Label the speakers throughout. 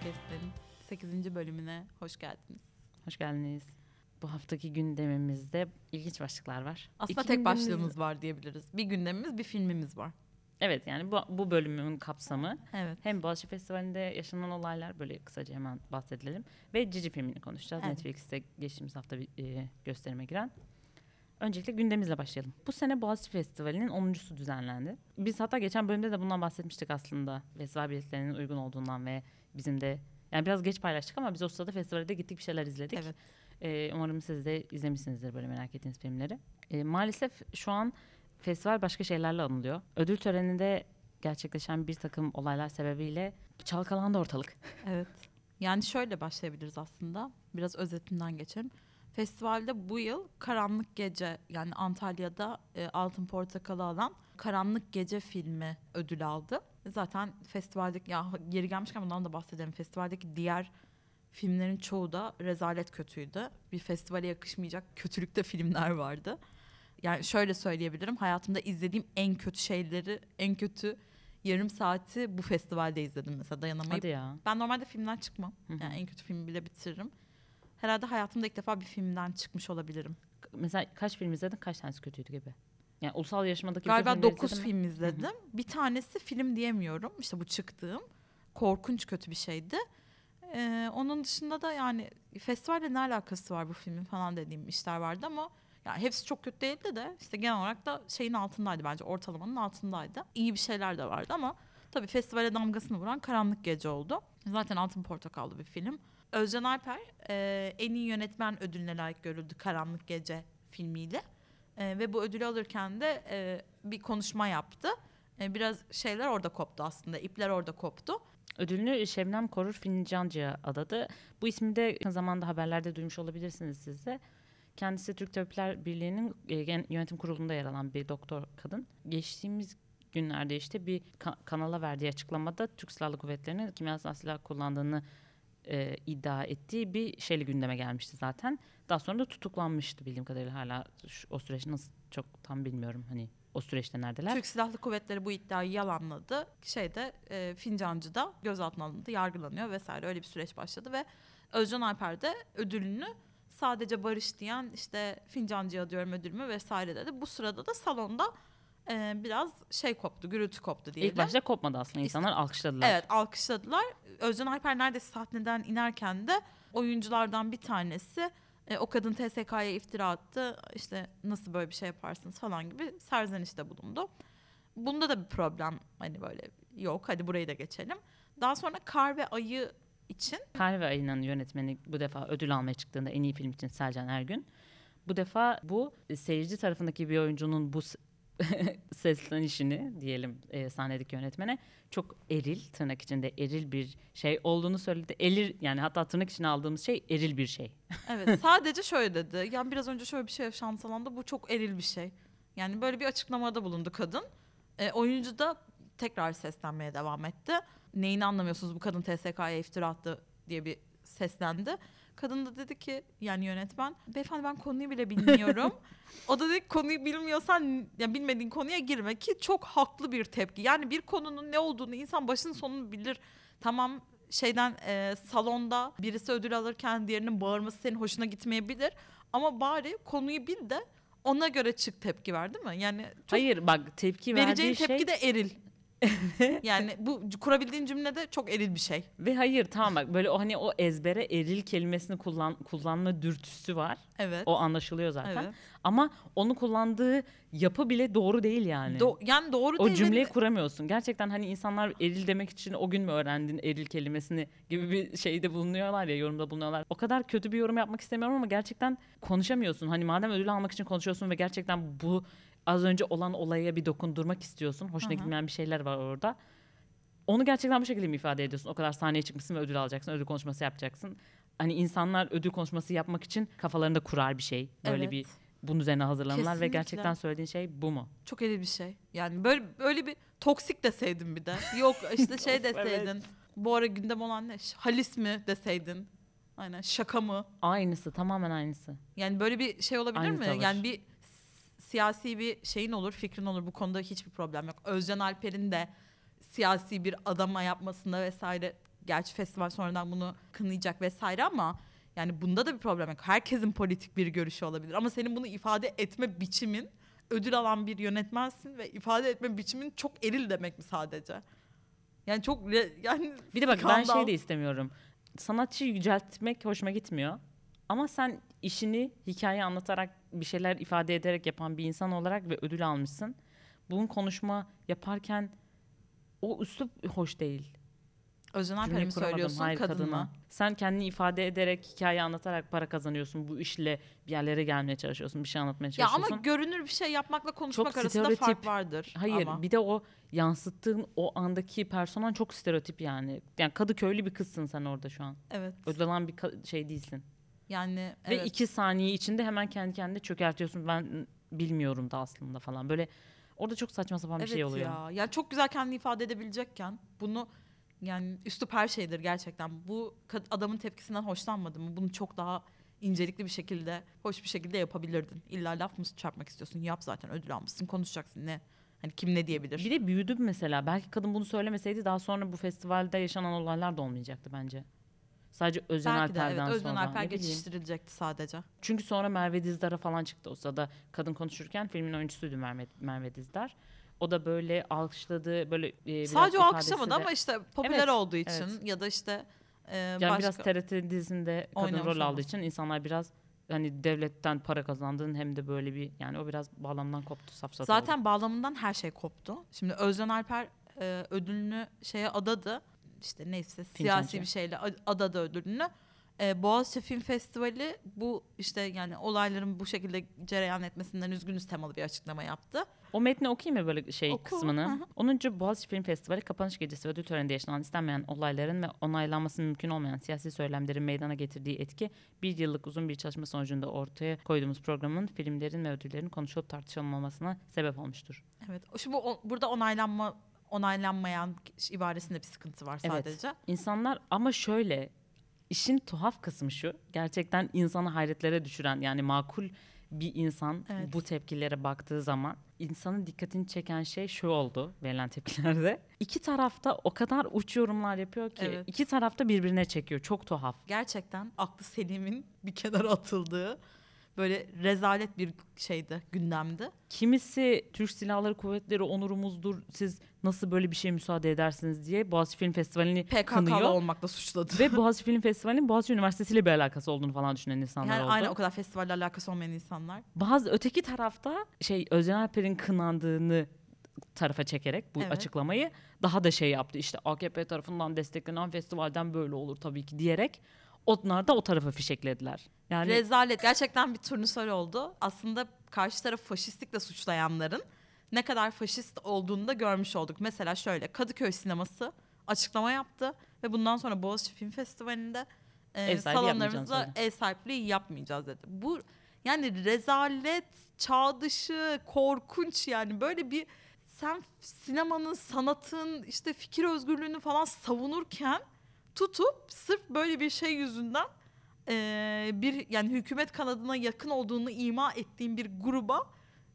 Speaker 1: Podcast'in 8. bölümüne hoş geldiniz.
Speaker 2: Hoş geldiniz. Bu haftaki gündemimizde ilginç başlıklar var.
Speaker 1: Aslında
Speaker 2: İki
Speaker 1: tek
Speaker 2: gündemimiz-
Speaker 1: başlığımız var diyebiliriz. Bir gündemimiz, bir filmimiz var.
Speaker 2: Evet yani bu, bu bölümün kapsamı
Speaker 1: Evet.
Speaker 2: hem Boğaziçi Festivali'nde yaşanan olaylar böyle kısaca hemen bahsedelim. Ve Cici filmini konuşacağız.
Speaker 1: Evet.
Speaker 2: Netflix'te geçtiğimiz hafta bir e, gösterime giren. Öncelikle gündemimizle başlayalım. Bu sene Boğaziçi Festivali'nin 10.sü düzenlendi. Biz hatta geçen bölümde de bundan bahsetmiştik aslında. Festival biletlerinin uygun olduğundan ve bizim de yani biraz geç paylaştık ama biz o sırada festivalde gittik bir şeyler izledik.
Speaker 1: Evet.
Speaker 2: Ee, umarım siz de izlemişsinizdir böyle merak ettiğiniz filmleri. Ee, maalesef şu an festival başka şeylerle anılıyor. Ödül töreninde gerçekleşen bir takım olaylar sebebiyle çalkalandı ortalık.
Speaker 1: Evet. Yani şöyle başlayabiliriz aslında. Biraz özetinden geçelim. Festivalde bu yıl Karanlık Gece yani Antalya'da e, Altın Portakal'ı alan Karanlık Gece filmi ödül aldı. Zaten festivaldeki ya geri gelmişken bundan da bahsedelim. Festivaldeki diğer filmlerin çoğu da rezalet kötüydü. Bir festivale yakışmayacak kötülükte filmler vardı. Yani şöyle söyleyebilirim. Hayatımda izlediğim en kötü şeyleri, en kötü yarım saati bu festivalde izledim mesela dayanamayıp
Speaker 2: Hadi ya.
Speaker 1: ben normalde filmden çıkmam. Yani en kötü filmi bile bitiririm. Herhalde hayatımda ilk defa bir filmden çıkmış olabilirim.
Speaker 2: Mesela kaç film izledin kaç tanesi kötüydü gibi? Yani ulusal yarışmadaki
Speaker 1: Galiba
Speaker 2: filmleri
Speaker 1: 9
Speaker 2: izledin mi?
Speaker 1: film izledim. Bir tanesi film diyemiyorum. İşte bu çıktığım. Korkunç kötü bir şeydi. Ee, onun dışında da yani festivalle ne alakası var bu filmin falan dediğim işler vardı ama yani hepsi çok kötü değildi de işte genel olarak da şeyin altındaydı bence ortalamanın altındaydı. İyi bir şeyler de vardı ama tabii festivale damgasını vuran Karanlık Gece oldu. Zaten Altın Portakallı bir film. Özcan Alper e, en iyi yönetmen ödülüne layık görüldü Karanlık Gece filmiyle. E, ve bu ödülü alırken de e, bir konuşma yaptı. E, biraz şeyler orada koptu aslında. ipler orada koptu.
Speaker 2: Ödülünü Şebnem Korur Fincancı'ya adadı. Bu ismi de yakın zamanda haberlerde duymuş olabilirsiniz siz de. Kendisi Türk Tabipler Birliği'nin e, yönetim kurulunda yer alan bir doktor kadın. Geçtiğimiz günlerde işte bir ka- kanala verdiği açıklamada Türk Silahlı Kuvvetleri'nin kimyasal silah kullandığını e, iddia ettiği bir şeyle gündeme gelmişti zaten. Daha sonra da tutuklanmıştı bildiğim kadarıyla hala şu- o süreç nasıl çok tam bilmiyorum hani o süreçte neredeler.
Speaker 1: Türk Silahlı Kuvvetleri bu iddiayı yalanladı. Şeyde e, Fincancı'da gözaltına alındı, yargılanıyor vesaire öyle bir süreç başladı ve Özcan Alper de ödülünü sadece barış diyen işte Fincancı'ya diyorum ödülümü vesaire dedi. Bu sırada da salonda e, biraz şey koptu, gürültü koptu diyelim.
Speaker 2: İlk başta kopmadı aslında insanlar alkışladılar.
Speaker 1: Evet alkışladılar. Özcan Alper neredeyse sahneden inerken de oyunculardan bir tanesi e, o kadın TSK'ya iftira attı. İşte nasıl böyle bir şey yaparsınız falan gibi serzenişte bulundu. Bunda da bir problem hani böyle yok hadi burayı da geçelim. Daha sonra Kar ve Ayı için
Speaker 2: Kar ve Ayı'nın yönetmeni bu defa ödül almaya çıktığında en iyi film için Selcan Ergün. Bu defa bu e, seyirci tarafındaki bir oyuncunun bu seslenişini diyelim e, sahnedeki yönetmene çok eril tırnak içinde eril bir şey olduğunu söyledi. Elir yani hatta tırnak içine aldığımız şey eril bir şey.
Speaker 1: evet sadece şöyle dedi. Yani biraz önce şöyle bir şey yaşandı salonda bu çok eril bir şey. Yani böyle bir açıklamada bulundu kadın. E, oyuncu da tekrar seslenmeye devam etti. Neyini anlamıyorsunuz bu kadın TSK'ya iftira attı diye bir seslendi. Kadın da dedi ki yani yönetmen beyefendi ben konuyu bile bilmiyorum. o da dedi konuyu bilmiyorsan ya bilmediğin konuya girme ki çok haklı bir tepki. Yani bir konunun ne olduğunu insan başın sonunu bilir. Tamam şeyden e, salonda birisi ödül alırken diğerinin bağırması senin hoşuna gitmeyebilir. Ama bari konuyu bil de ona göre çık tepki ver değil mi? Yani çok
Speaker 2: Hayır bak tepki
Speaker 1: vereceğin
Speaker 2: verdiği
Speaker 1: tepki
Speaker 2: şey
Speaker 1: de eril. Yani bu kurabildiğin cümle de çok eril bir şey.
Speaker 2: ve hayır tamam bak böyle o hani o ezbere eril kelimesini kullan kullanma dürtüsü var.
Speaker 1: Evet.
Speaker 2: O anlaşılıyor zaten.
Speaker 1: Evet.
Speaker 2: Ama onu kullandığı yapı bile doğru değil yani.
Speaker 1: Do- yani doğru
Speaker 2: o
Speaker 1: değil.
Speaker 2: cümleyi kuramıyorsun. Gerçekten hani insanlar eril demek için o gün mü öğrendin eril kelimesini gibi bir şeyde bulunuyorlar ya yorumda bulunuyorlar. O kadar kötü bir yorum yapmak istemiyorum ama gerçekten konuşamıyorsun. Hani madem ödül almak için konuşuyorsun ve gerçekten bu az önce olan olaya bir dokundurmak istiyorsun. Hoşuna
Speaker 1: Hı hı.
Speaker 2: gitmeyen bir şeyler var orada. Onu gerçekten bu şekilde mi ifade ediyorsun? O kadar sahneye çıkmışsın ve ödül alacaksın, ödül konuşması yapacaksın. Hani insanlar ödül konuşması yapmak için kafalarında kurar bir şey. Böyle
Speaker 1: Evet.
Speaker 2: bir bunun üzerine hazırlanırlar ve
Speaker 1: Kesinlikle.
Speaker 2: gerçekten söylediğin şey bu mu?
Speaker 1: Çok eril bir şey. Yani böyle böyle bir toksik deseydin bir de. Yok işte şey
Speaker 2: Of, evet.
Speaker 1: deseydin. Bu ara gündem olan ne? Halis mi deseydin? Aynen şaka mı?
Speaker 2: Aynısı, tamamen aynısı.
Speaker 1: Yani böyle bir şey olabilir
Speaker 2: Aynı
Speaker 1: mi?
Speaker 2: tavır.
Speaker 1: Yani bir siyasi bir şeyin olur, fikrin olur. Bu konuda hiçbir problem yok. Özcan Alper'in de siyasi bir adama yapmasında vesaire gerçi festival sonradan bunu kınayacak vesaire ama yani bunda da bir problem yok. Herkesin politik bir görüşü olabilir ama senin bunu ifade etme biçimin ödül alan bir yönetmensin ve ifade etme biçimin çok eril demek mi sadece? Yani çok yani
Speaker 2: Bir de bak ben
Speaker 1: skandal.
Speaker 2: şey de istemiyorum. Sanatçıyı yüceltmek hoşuma gitmiyor. Ama sen işini hikaye anlatarak bir şeyler ifade ederek yapan bir insan olarak ve ödül almışsın. Bunun konuşma yaparken o üslup hoş değil. Cümleyi
Speaker 1: mi
Speaker 2: kuramadım.
Speaker 1: söylüyorsun
Speaker 2: Hayır,
Speaker 1: kadın
Speaker 2: kadına.
Speaker 1: mı?
Speaker 2: Sen kendini ifade ederek, hikaye anlatarak para kazanıyorsun. Bu işle bir yerlere gelmeye çalışıyorsun. Bir şey anlatmaya
Speaker 1: Ya
Speaker 2: çalışıyorsun.
Speaker 1: ama görünür bir şey yapmakla konuşmak
Speaker 2: Çok
Speaker 1: arasında
Speaker 2: stereotip.
Speaker 1: fark vardır.
Speaker 2: Hayır
Speaker 1: ama.
Speaker 2: bir de o yansıttığın o andaki personan çok stereotip yani. Yani Kadıköylü bir kızsın sen orada şu an.
Speaker 1: Evet.
Speaker 2: Ödül alan bir şey değilsin.
Speaker 1: Yani
Speaker 2: Ve
Speaker 1: evet.
Speaker 2: iki saniye içinde hemen kendi kendine çökertiyorsun. Ben bilmiyorum da aslında falan. Böyle orada çok saçma sapan bir
Speaker 1: evet
Speaker 2: şey oluyor.
Speaker 1: ya. Yani çok güzel kendini ifade edebilecekken bunu yani üslup her şeydir gerçekten. Bu adamın tepkisinden hoşlanmadım? Bunu çok daha incelikli bir şekilde, hoş bir şekilde yapabilirdin. İlla laf mı çarpmak istiyorsun? Yap zaten ödül almışsın, konuşacaksın ne? Hani kim ne diyebilir?
Speaker 2: Bir de büyüdü mesela. Belki kadın bunu söylemeseydi daha sonra bu festivalde yaşanan olaylar da olmayacaktı bence. Sadece Özen
Speaker 1: Belki de
Speaker 2: Alper'den
Speaker 1: evet Özden
Speaker 2: sonra.
Speaker 1: Alper
Speaker 2: ne bileyim.
Speaker 1: geçiştirilecekti sadece.
Speaker 2: Çünkü sonra Merve Dizdar'a falan çıktı o sırada. Kadın konuşurken filmin oyuncusuydu Merve, Merve Dizdar. O da böyle alkışladı böyle e,
Speaker 1: sadece o alkışlamadı
Speaker 2: de-
Speaker 1: ama işte popüler
Speaker 2: Evet,
Speaker 1: olduğu için
Speaker 2: evet.
Speaker 1: ya da işte e,
Speaker 2: yani
Speaker 1: başka
Speaker 2: biraz TRT dizisinde kadın
Speaker 1: Oynamış
Speaker 2: rol aldığı için insanlar biraz hani devletten para kazandığın hem de böyle bir yani o biraz bağlamdan koptu safsata
Speaker 1: Zaten bağlamından her şey koptu. Şimdi Özden Alper e, ödülünü şeye adadı. İşte neyse siyasi bir şeyle ad- adadı ödülünü. E, Boğaziçi Film Festivali bu işte yani olayların bu şekilde cereyan etmesinden üzgünüz temalı bir açıklama yaptı.
Speaker 2: O metni okuyayım mı böyle şey
Speaker 1: Oku,
Speaker 2: kısmını?
Speaker 1: hı hı.
Speaker 2: 10. Boğaziçi Film Festivali kapanış gecesi ve ödül töreninde yaşanan istenmeyen olayların ve onaylanması mümkün olmayan siyasi söylemlerin meydana getirdiği etki bir yıllık uzun bir çalışma sonucunda ortaya koyduğumuz programın filmlerin ve ödüllerin konuşulup tartışılmamasına sebep olmuştur.
Speaker 1: Evet. Şimdi o- burada onaylanma onaylanmayan ibaresinde bir sıkıntı var
Speaker 2: Evet.
Speaker 1: sadece.
Speaker 2: İnsanlar ama şöyle işin tuhaf kısmı şu gerçekten insanı hayretlere düşüren yani makul bir insan
Speaker 1: Evet.
Speaker 2: bu tepkilere baktığı zaman insanın dikkatini çeken şey şu oldu verilen tepkilerde. İki tarafta o kadar uç yorumlar yapıyor ki
Speaker 1: Evet.
Speaker 2: iki tarafta birbirine çekiyor. Çok tuhaf.
Speaker 1: Gerçekten aklı selimin bir kenara atıldığı böyle rezalet bir şeydi, gündemdi.
Speaker 2: Kimisi Türk Silahları Kuvvetleri onurumuzdur. Siz nasıl böyle bir şeye müsaade edersiniz diye Boğaziçi Film Festivali'ni
Speaker 1: PKK'lı
Speaker 2: kınıyor.
Speaker 1: olmakla suçladı.
Speaker 2: Ve Boğaziçi Film Festivali'nin Boğaziçi Üniversitesi ile bir alakası olduğunu falan düşünen insanlar
Speaker 1: yani
Speaker 2: oldu.
Speaker 1: aynı o kadar festivalle alakası olmayan insanlar.
Speaker 2: Bazı öteki tarafta şey Özcan Alper'in kınandığını tarafa çekerek bu
Speaker 1: Evet.
Speaker 2: açıklamayı daha da şey yaptı. İşte AKP tarafından desteklenen festivalden böyle olur tabii ki diyerek onlar da o tarafa fişeklediler. Yani
Speaker 1: Rezalet. Gerçekten bir turnusol oldu. Aslında karşı tarafı faşistlikle suçlayanların ne kadar faşist olduğunu da görmüş olduk. Mesela şöyle Kadıköy Sineması açıklama yaptı ve bundan sonra Boğaziçi Film Festivali'nde e,
Speaker 2: Ev
Speaker 1: salonlarımızda ev sahipliği yapmayacağız dedi. Bu yani rezalet, çağ dışı, korkunç yani böyle bir sen sinemanın, sanatın, işte fikir özgürlüğünü falan savunurken tutup sırf böyle bir şey yüzünden eee, bir yani hükümet kanadına yakın olduğunu ima ettiğin bir gruba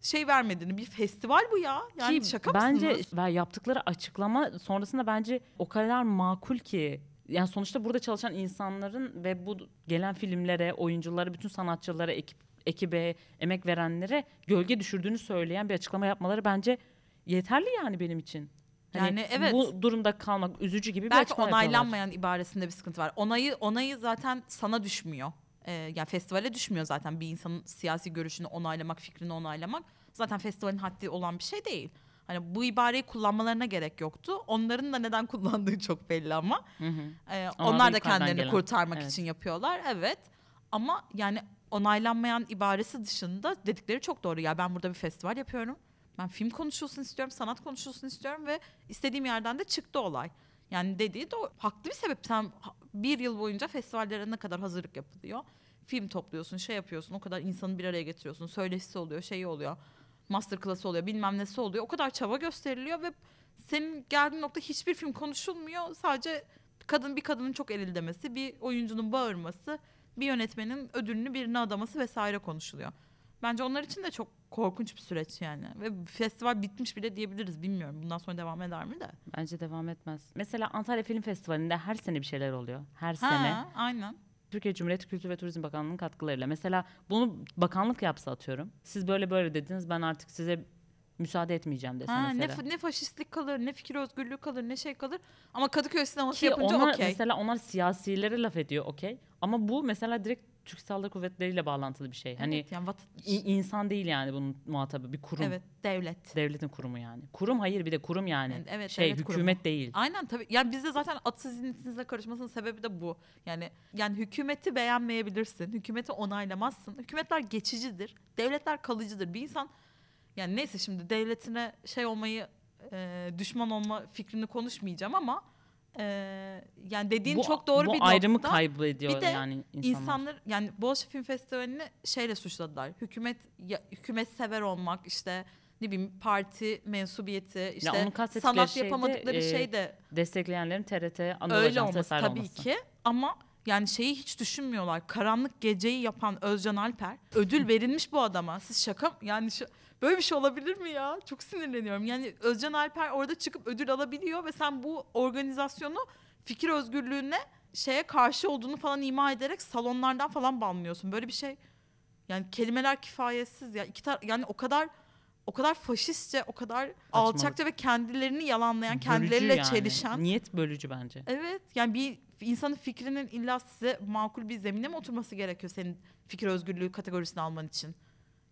Speaker 1: şey vermediğini bir festival bu ya. Yani
Speaker 2: ki
Speaker 1: şaka
Speaker 2: bence
Speaker 1: mısınız?
Speaker 2: ve yaptıkları açıklama sonrasında bence o kadar makul ki yani sonuçta burada çalışan insanların ve bu gelen filmlere, oyunculara, bütün sanatçılara, ekip, ekibe, emek verenlere gölge düşürdüğünü söyleyen bir açıklama yapmaları bence yeterli yani benim için. Hani
Speaker 1: Yani evet.
Speaker 2: Bu durumda kalmak üzücü gibi bir
Speaker 1: Belki
Speaker 2: açıklama yapıyorlar.
Speaker 1: onaylanmayan ibaresinde bir sıkıntı var. Onayı onayı zaten sana düşmüyor. Ee, yani festivale düşmüyor zaten bir insanın siyasi görüşünü onaylamak, fikrini onaylamak. Zaten festivalin haddi olan bir şey değil. Hani bu ibareyi kullanmalarına gerek yoktu. Onların da neden kullandığı çok belli ama.
Speaker 2: Hı hı.
Speaker 1: Ee,
Speaker 2: Ama
Speaker 1: onlar da kendilerini
Speaker 2: gelen.
Speaker 1: kurtarmak
Speaker 2: Evet.
Speaker 1: için yapıyorlar. Evet. Ama yani onaylanmayan ibaresi dışında dedikleri çok doğru. Ya ben burada bir festival yapıyorum. Ben film konuşulsun istiyorum, sanat konuşulsun istiyorum ve istediğim yerden de çıktı olay. Yani dediği de o- haklı bir sebep. Sen bir yıl boyunca festivallere ne kadar hazırlık yapılıyor. Film topluyorsun, şey yapıyorsun, o kadar insanı bir araya getiriyorsun. Söyleşisi oluyor, şeyi oluyor. Masterclass oluyor, bilmem nesi oluyor. O kadar çaba gösteriliyor ve senin geldiğin nokta hiçbir film konuşulmuyor. Sadece kadın bir kadının çok eril demesi, bir oyuncunun bağırması, bir yönetmenin ödülünü birine adaması vesaire konuşuluyor. Bence onlar için de çok korkunç bir süreç yani. Ve festival bitmiş bile diyebiliriz bilmiyorum. Bundan sonra devam eder mi de.
Speaker 2: Bence devam etmez. Mesela Antalya Film Festivali'nde her sene bir şeyler oluyor. Her
Speaker 1: Ha,
Speaker 2: sene.
Speaker 1: aynen.
Speaker 2: Türkiye Cumhuriyeti Kültür ve Turizm Bakanlığı'nın katkılarıyla. Mesela bunu bakanlık yapsa atıyorum. Siz böyle böyle dediniz ben artık size müsaade etmeyeceğim dese
Speaker 1: Ha, ne,
Speaker 2: mesela.
Speaker 1: fa- ne faşistlik kalır, ne fikir özgürlüğü kalır, ne şey kalır. Ama Kadıköy sineması
Speaker 2: Ki
Speaker 1: yapınca okey.
Speaker 2: mesela onlar siyasilere laf ediyor okey. Ama bu mesela direkt Türk Silahlı Kuvvetleri ile bağlantılı bir şey. Hani
Speaker 1: Evet, yani vat-
Speaker 2: insan değil yani bunun muhatabı bir kurum.
Speaker 1: evet devlet.
Speaker 2: Devletin kurumu yani. Kurum hayır bir de kurum yani.
Speaker 1: Yani evet,
Speaker 2: şey
Speaker 1: devlet kurumu.
Speaker 2: hükümet değil.
Speaker 1: Aynen tabii. Yani bizde zaten at sizinle karışmasının sebebi de bu. Yani yani hükümeti beğenmeyebilirsin. Hükümeti onaylamazsın. Hükümetler geçicidir. Devletler kalıcıdır. Bir insan yani neyse şimdi devletine şey olmayı e, düşman olma fikrini konuşmayacağım ama e, yani dediğin
Speaker 2: bu,
Speaker 1: çok doğru
Speaker 2: bu
Speaker 1: bir
Speaker 2: ayrımı
Speaker 1: nokta.
Speaker 2: kaybediyor
Speaker 1: Bir de
Speaker 2: yani insanlar.
Speaker 1: İnsanlar yani Boğaziçi Film Festivali'ni şeyle suçladılar. Hükümet ya, hükümet sever olmak işte ne bileyim parti mensubiyeti işte
Speaker 2: kastettikleri
Speaker 1: sanat
Speaker 2: şey
Speaker 1: yapamadıkları
Speaker 2: e,
Speaker 1: şey de
Speaker 2: Destekleyenlerin TRT Anadolu
Speaker 1: öyle olması tabii
Speaker 2: olması.
Speaker 1: ki ama yani şeyi hiç düşünmüyorlar. Karanlık geceyi yapan Özcan Alper ödül verilmiş bu adama. Siz şaka? Yani şu, böyle bir şey olabilir mi ya? Çok sinirleniyorum. Yani Özcan Alper orada çıkıp ödül alabiliyor ve sen bu organizasyonu fikir özgürlüğüne şeye karşı olduğunu falan ima ederek salonlardan falan banlıyorsun. Böyle bir şey yani kelimeler kifayetsiz ya. İki tar- yani o kadar o kadar faşistçe, o kadar alçakça ve kendilerini yalanlayan,
Speaker 2: Bölücü
Speaker 1: kendileriyle
Speaker 2: yani.
Speaker 1: çelişen
Speaker 2: Niyet bölücü bence.
Speaker 1: Evet yani bir insanın fikrinin illa size makul bir zemine mi oturması gerekiyor senin fikir özgürlüğü kategorisini alman için?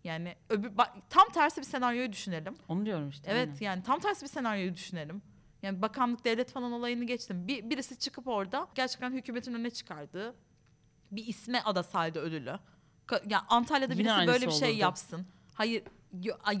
Speaker 1: Yani öbür, bak, tam tersi bir senaryoyu düşünelim.
Speaker 2: Onu diyorum işte.
Speaker 1: Evet
Speaker 2: aynen.
Speaker 1: yani tam tersi bir senaryoyu düşünelim. Yani bakanlık devlet falan olayını geçtim. Bir, birisi çıkıp orada gerçekten hükümetin önüne çıkardığı bir isme adasaydı ödülü. Ka- Yani Antalya'da
Speaker 2: Yine
Speaker 1: birisi böyle bir şey
Speaker 2: olurdu.
Speaker 1: yapsın. Hayır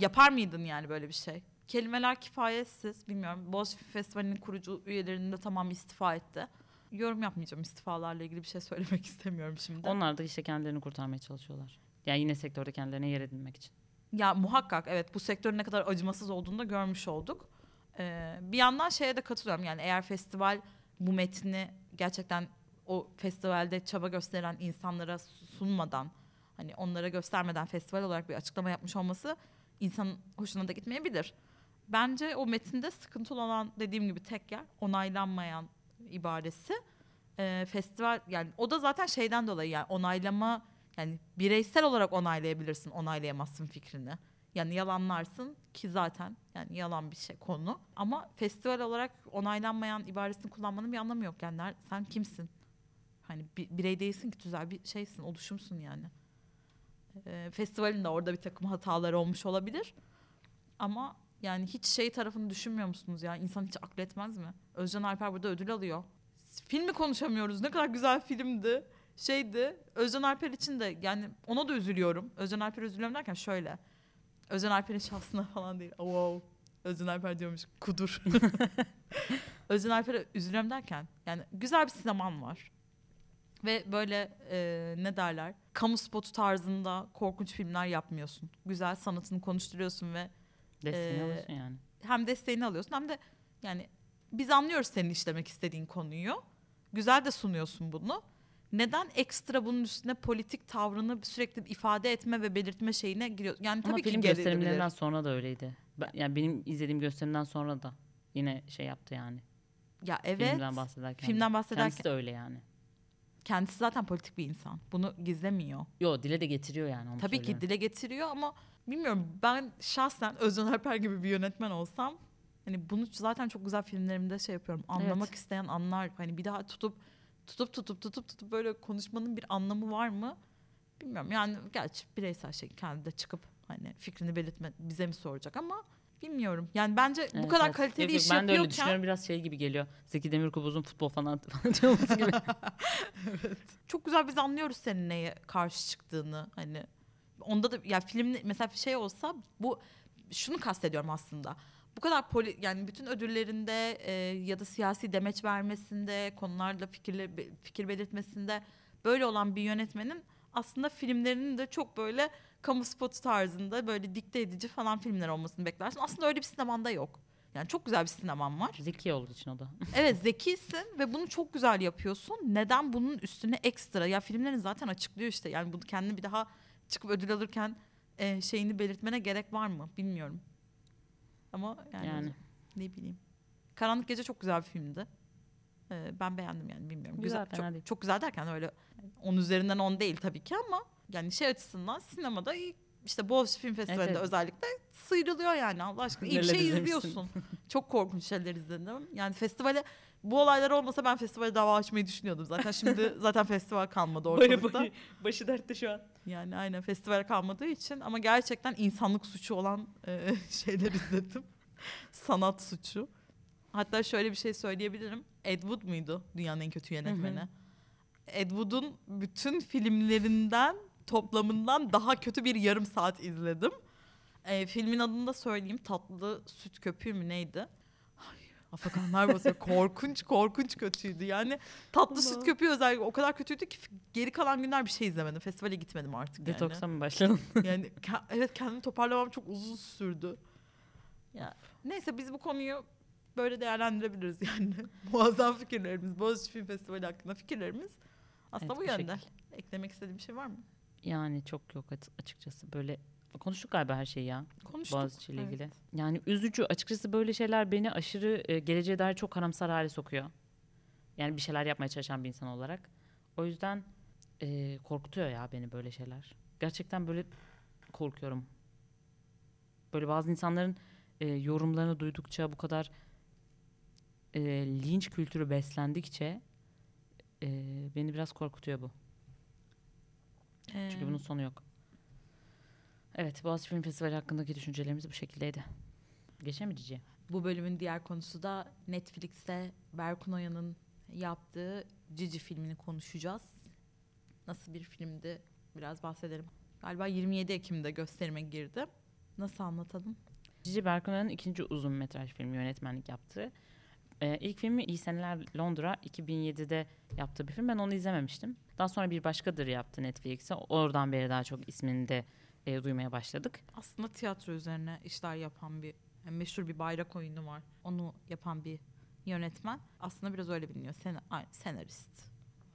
Speaker 1: yapar mıydın yani böyle bir şey? Kelimeler kifayetsiz. Bilmiyorum. Boğaziçi Festivali'nin kurucu üyelerinin de tamamı istifa etti. Yorum yapmayacağım istifalarla ilgili bir şey söylemek istemiyorum şimdi.
Speaker 2: Onlar da işte kendilerini kurtarmaya çalışıyorlar. Yani yine sektörde kendilerine yer edinmek için.
Speaker 1: Ya muhakkak evet bu sektörün ne kadar acımasız olduğunu da görmüş olduk. Ee, bir yandan şeye de katılıyorum yani eğer festival bu metni gerçekten o festivalde çaba gösteren insanlara sunmadan hani onlara göstermeden festival olarak bir açıklama yapmış olması insanın hoşuna da gitmeyebilir. Bence o metinde sıkıntılı olan dediğim gibi tek yer onaylanmayan ibaresi. Ee, festival yani o da zaten şeyden dolayı yani onaylama yani bireysel olarak onaylayabilirsin, onaylayamazsın fikrini. Yani yalanlarsın ki zaten yani yalan bir şey konu. Ama festival olarak onaylanmayan ibaresini kullanmanın bir anlamı yok. Yani sen kimsin? Hani bir birey değilsin ki tüzel bir şeysin, oluşumsun yani. Ee, festivalin de orada bir takım hataları olmuş olabilir. Ama yani hiç şey tarafını düşünmüyor musunuz ya? İnsan hiç akletmez mi? Özcan Alper burada ödül alıyor. Filmi konuşamıyoruz. Ne kadar güzel filmdi şeydi Özcan Alper için de yani ona da üzülüyorum. Özcan Alper üzülüyorum derken şöyle. Özcan Alper'in şahsına falan değil. Oh, wow. Özcan Alper diyormuş. Kudur. Özcan Alper'e üzülüyorum derken yani güzel bir sineman var. Ve böyle e, ne derler? Kamu spotu tarzında korkunç filmler yapmıyorsun. Güzel sanatını konuşturuyorsun ve
Speaker 2: Desteğini
Speaker 1: Ee,
Speaker 2: alıyorsun yani.
Speaker 1: hem desteğini alıyorsun hem de yani biz anlıyoruz senin işlemek istediğin konuyu. Güzel de sunuyorsun bunu. Neden ekstra bunun üstüne politik tavrını sürekli ifade etme ve belirtme şeyine giriyor? Yani tabii
Speaker 2: Ama
Speaker 1: ki
Speaker 2: film gösterimlerinden sonra da öyleydi. Ben, yani benim izlediğim gösterimden sonra da yine şey yaptı yani.
Speaker 1: Ya evet.
Speaker 2: Filmden bahsederken.
Speaker 1: Filmden
Speaker 2: de.
Speaker 1: bahsederken
Speaker 2: Kendisi de öyle yani.
Speaker 1: kendisi zaten politik bir insan. Bunu gizlemiyor.
Speaker 2: Yo dile de getiriyor yani onu
Speaker 1: Tabii ki
Speaker 2: söylüyorum.
Speaker 1: dile getiriyor ama bilmiyorum ben şahsen Özcan Alper gibi bir yönetmen olsam hani bunu zaten çok güzel filmlerimde şey yapıyorum. Anlamak
Speaker 2: Evet.
Speaker 1: isteyen anlar. Hani bir daha tutup tutup tutup tutup tutup böyle konuşmanın bir anlamı var mı? Bilmiyorum. Yani gerçi bireysel şey kendi de çıkıp hani fikrini belirtme bize mi soracak ama bilmiyorum. Yani bence bu
Speaker 2: Evet,
Speaker 1: kadar
Speaker 2: evet.
Speaker 1: kaliteli
Speaker 2: yok,
Speaker 1: iş
Speaker 2: Ben de öyle
Speaker 1: yapıyorken
Speaker 2: düşünüyorum biraz şey gibi geliyor. Zeki Demirkubuz'un futbol falan falan diyormuş gibi.
Speaker 1: çok güzel biz anlıyoruz senin neye karşı çıktığını hani onda da ya film mesela bir şey olsa bu şunu kastediyorum aslında bu kadar poli, yani bütün ödüllerinde e, ya da siyasi demeç vermesinde konularla fikirle fikir belirtmesinde böyle olan bir yönetmenin aslında filmlerinin de çok böyle kamu spotu tarzında böyle dikte edici falan filmler olmasını beklersin. Aslında öyle bir sinemanda yok. Yani çok güzel bir sineman var.
Speaker 2: Zeki olduğu için o da.
Speaker 1: Evet zekisin ve bunu çok güzel yapıyorsun. Neden bunun üstüne ekstra? Ya filmlerin zaten açıklıyor işte. Yani bunu kendini bir daha çıkıp ödül alırken e, şeyini belirtmene gerek var mı bilmiyorum. Ama yani,
Speaker 2: Yani.
Speaker 1: ne bileyim. Karanlık Gece çok güzel bir filmdi. Ee, ben beğendim yani bilmiyorum.
Speaker 2: Güzel,
Speaker 1: Güzel, çok,
Speaker 2: değil.
Speaker 1: çok güzel derken öyle 10 üzerinden 10 değil tabii ki ama yani şey açısından sinemada iyi işte Boğaziçi Film Festivali'nde
Speaker 2: evet.
Speaker 1: özellikle sıyrılıyor yani Allah aşkına. İyi bir şey izliyorsun. çok korkunç şeyler izledim. Yani festivale bu olaylar olmasa ben festivale dava açmayı düşünüyordum zaten. Şimdi zaten festival kalmadı ortalıkta.
Speaker 2: başı dertte şu an.
Speaker 1: Yani aynen festival kalmadığı için ama gerçekten insanlık suçu olan e, şeyler izledim. Sanat suçu. Hatta şöyle bir şey söyleyebilirim. Ed Wood muydu dünyanın en kötü yönetmeni?
Speaker 2: Hı hı.
Speaker 1: Ed Wood'un bütün filmlerinden toplamından daha kötü bir yarım saat izledim. E, filmin adını da söyleyeyim. Tatlı Süt Köpüğü mü neydi? Afakanlar basıyor. korkunç korkunç kötüydü. Yani Tatlı Süt
Speaker 2: Allah.
Speaker 1: Köpüğü özellikle o kadar kötüydü ki geri kalan günler bir şey izlemedim. Festivale gitmedim artık yani.
Speaker 2: Detoksa mı başladın?
Speaker 1: Yani ke- evet kendimi toparlamam çok uzun sürdü. Ya neyse biz bu konuyu böyle değerlendirebiliriz yani. Muazzam fikirlerimiz, Boğaziçi Film Festivali hakkında fikirlerimiz aslında
Speaker 2: Evet,
Speaker 1: bu yönde.
Speaker 2: şekil.
Speaker 1: Eklemek istediğim bir şey var mı?
Speaker 2: Yani çok yok açı- açıkçası böyle konuştuk galiba her şeyi ya
Speaker 1: Konuştuk.
Speaker 2: Boğaziçi ile
Speaker 1: Evet.
Speaker 2: ilgili. Yani üzücü açıkçası böyle şeyler beni aşırı e, geleceğe dair çok karamsar hale sokuyor. Yani bir şeyler yapmaya çalışan bir insan olarak. O yüzden e, korkutuyor ya beni böyle şeyler. Gerçekten böyle korkuyorum. Böyle bazı insanların e, yorumlarını duydukça bu kadar e, linç kültürü beslendikçe e, beni biraz korkutuyor bu. Çünkü
Speaker 1: Ee,
Speaker 2: bunun sonu yok. Evet, Boğaziçi Film Festivali hakkındaki düşüncelerimiz bu şekildeydi. Cici?
Speaker 1: Bu bölümün diğer konusu da Netflix'te Berkun Oya'nın yaptığı Cici filmini konuşacağız. Nasıl bir filmdi biraz bahsedelim. Galiba 27 Ekim'de gösterime girdi. Nasıl anlatalım?
Speaker 2: Cici Berkun'un ikinci uzun metraj filmi yönetmenlik yaptığı. Ee, ilk filmi İyi Seneler Londra 2007'de yaptığı bir film. Ben onu izlememiştim. Daha sonra bir başkadır yaptı Netflix'e. Oradan beri daha çok ismini de e, duymaya başladık.
Speaker 1: Aslında tiyatro üzerine işler yapan bir yani meşhur bir bayrak oyunu var. Onu yapan bir yönetmen. Aslında biraz öyle biliniyor. Sen, senarist,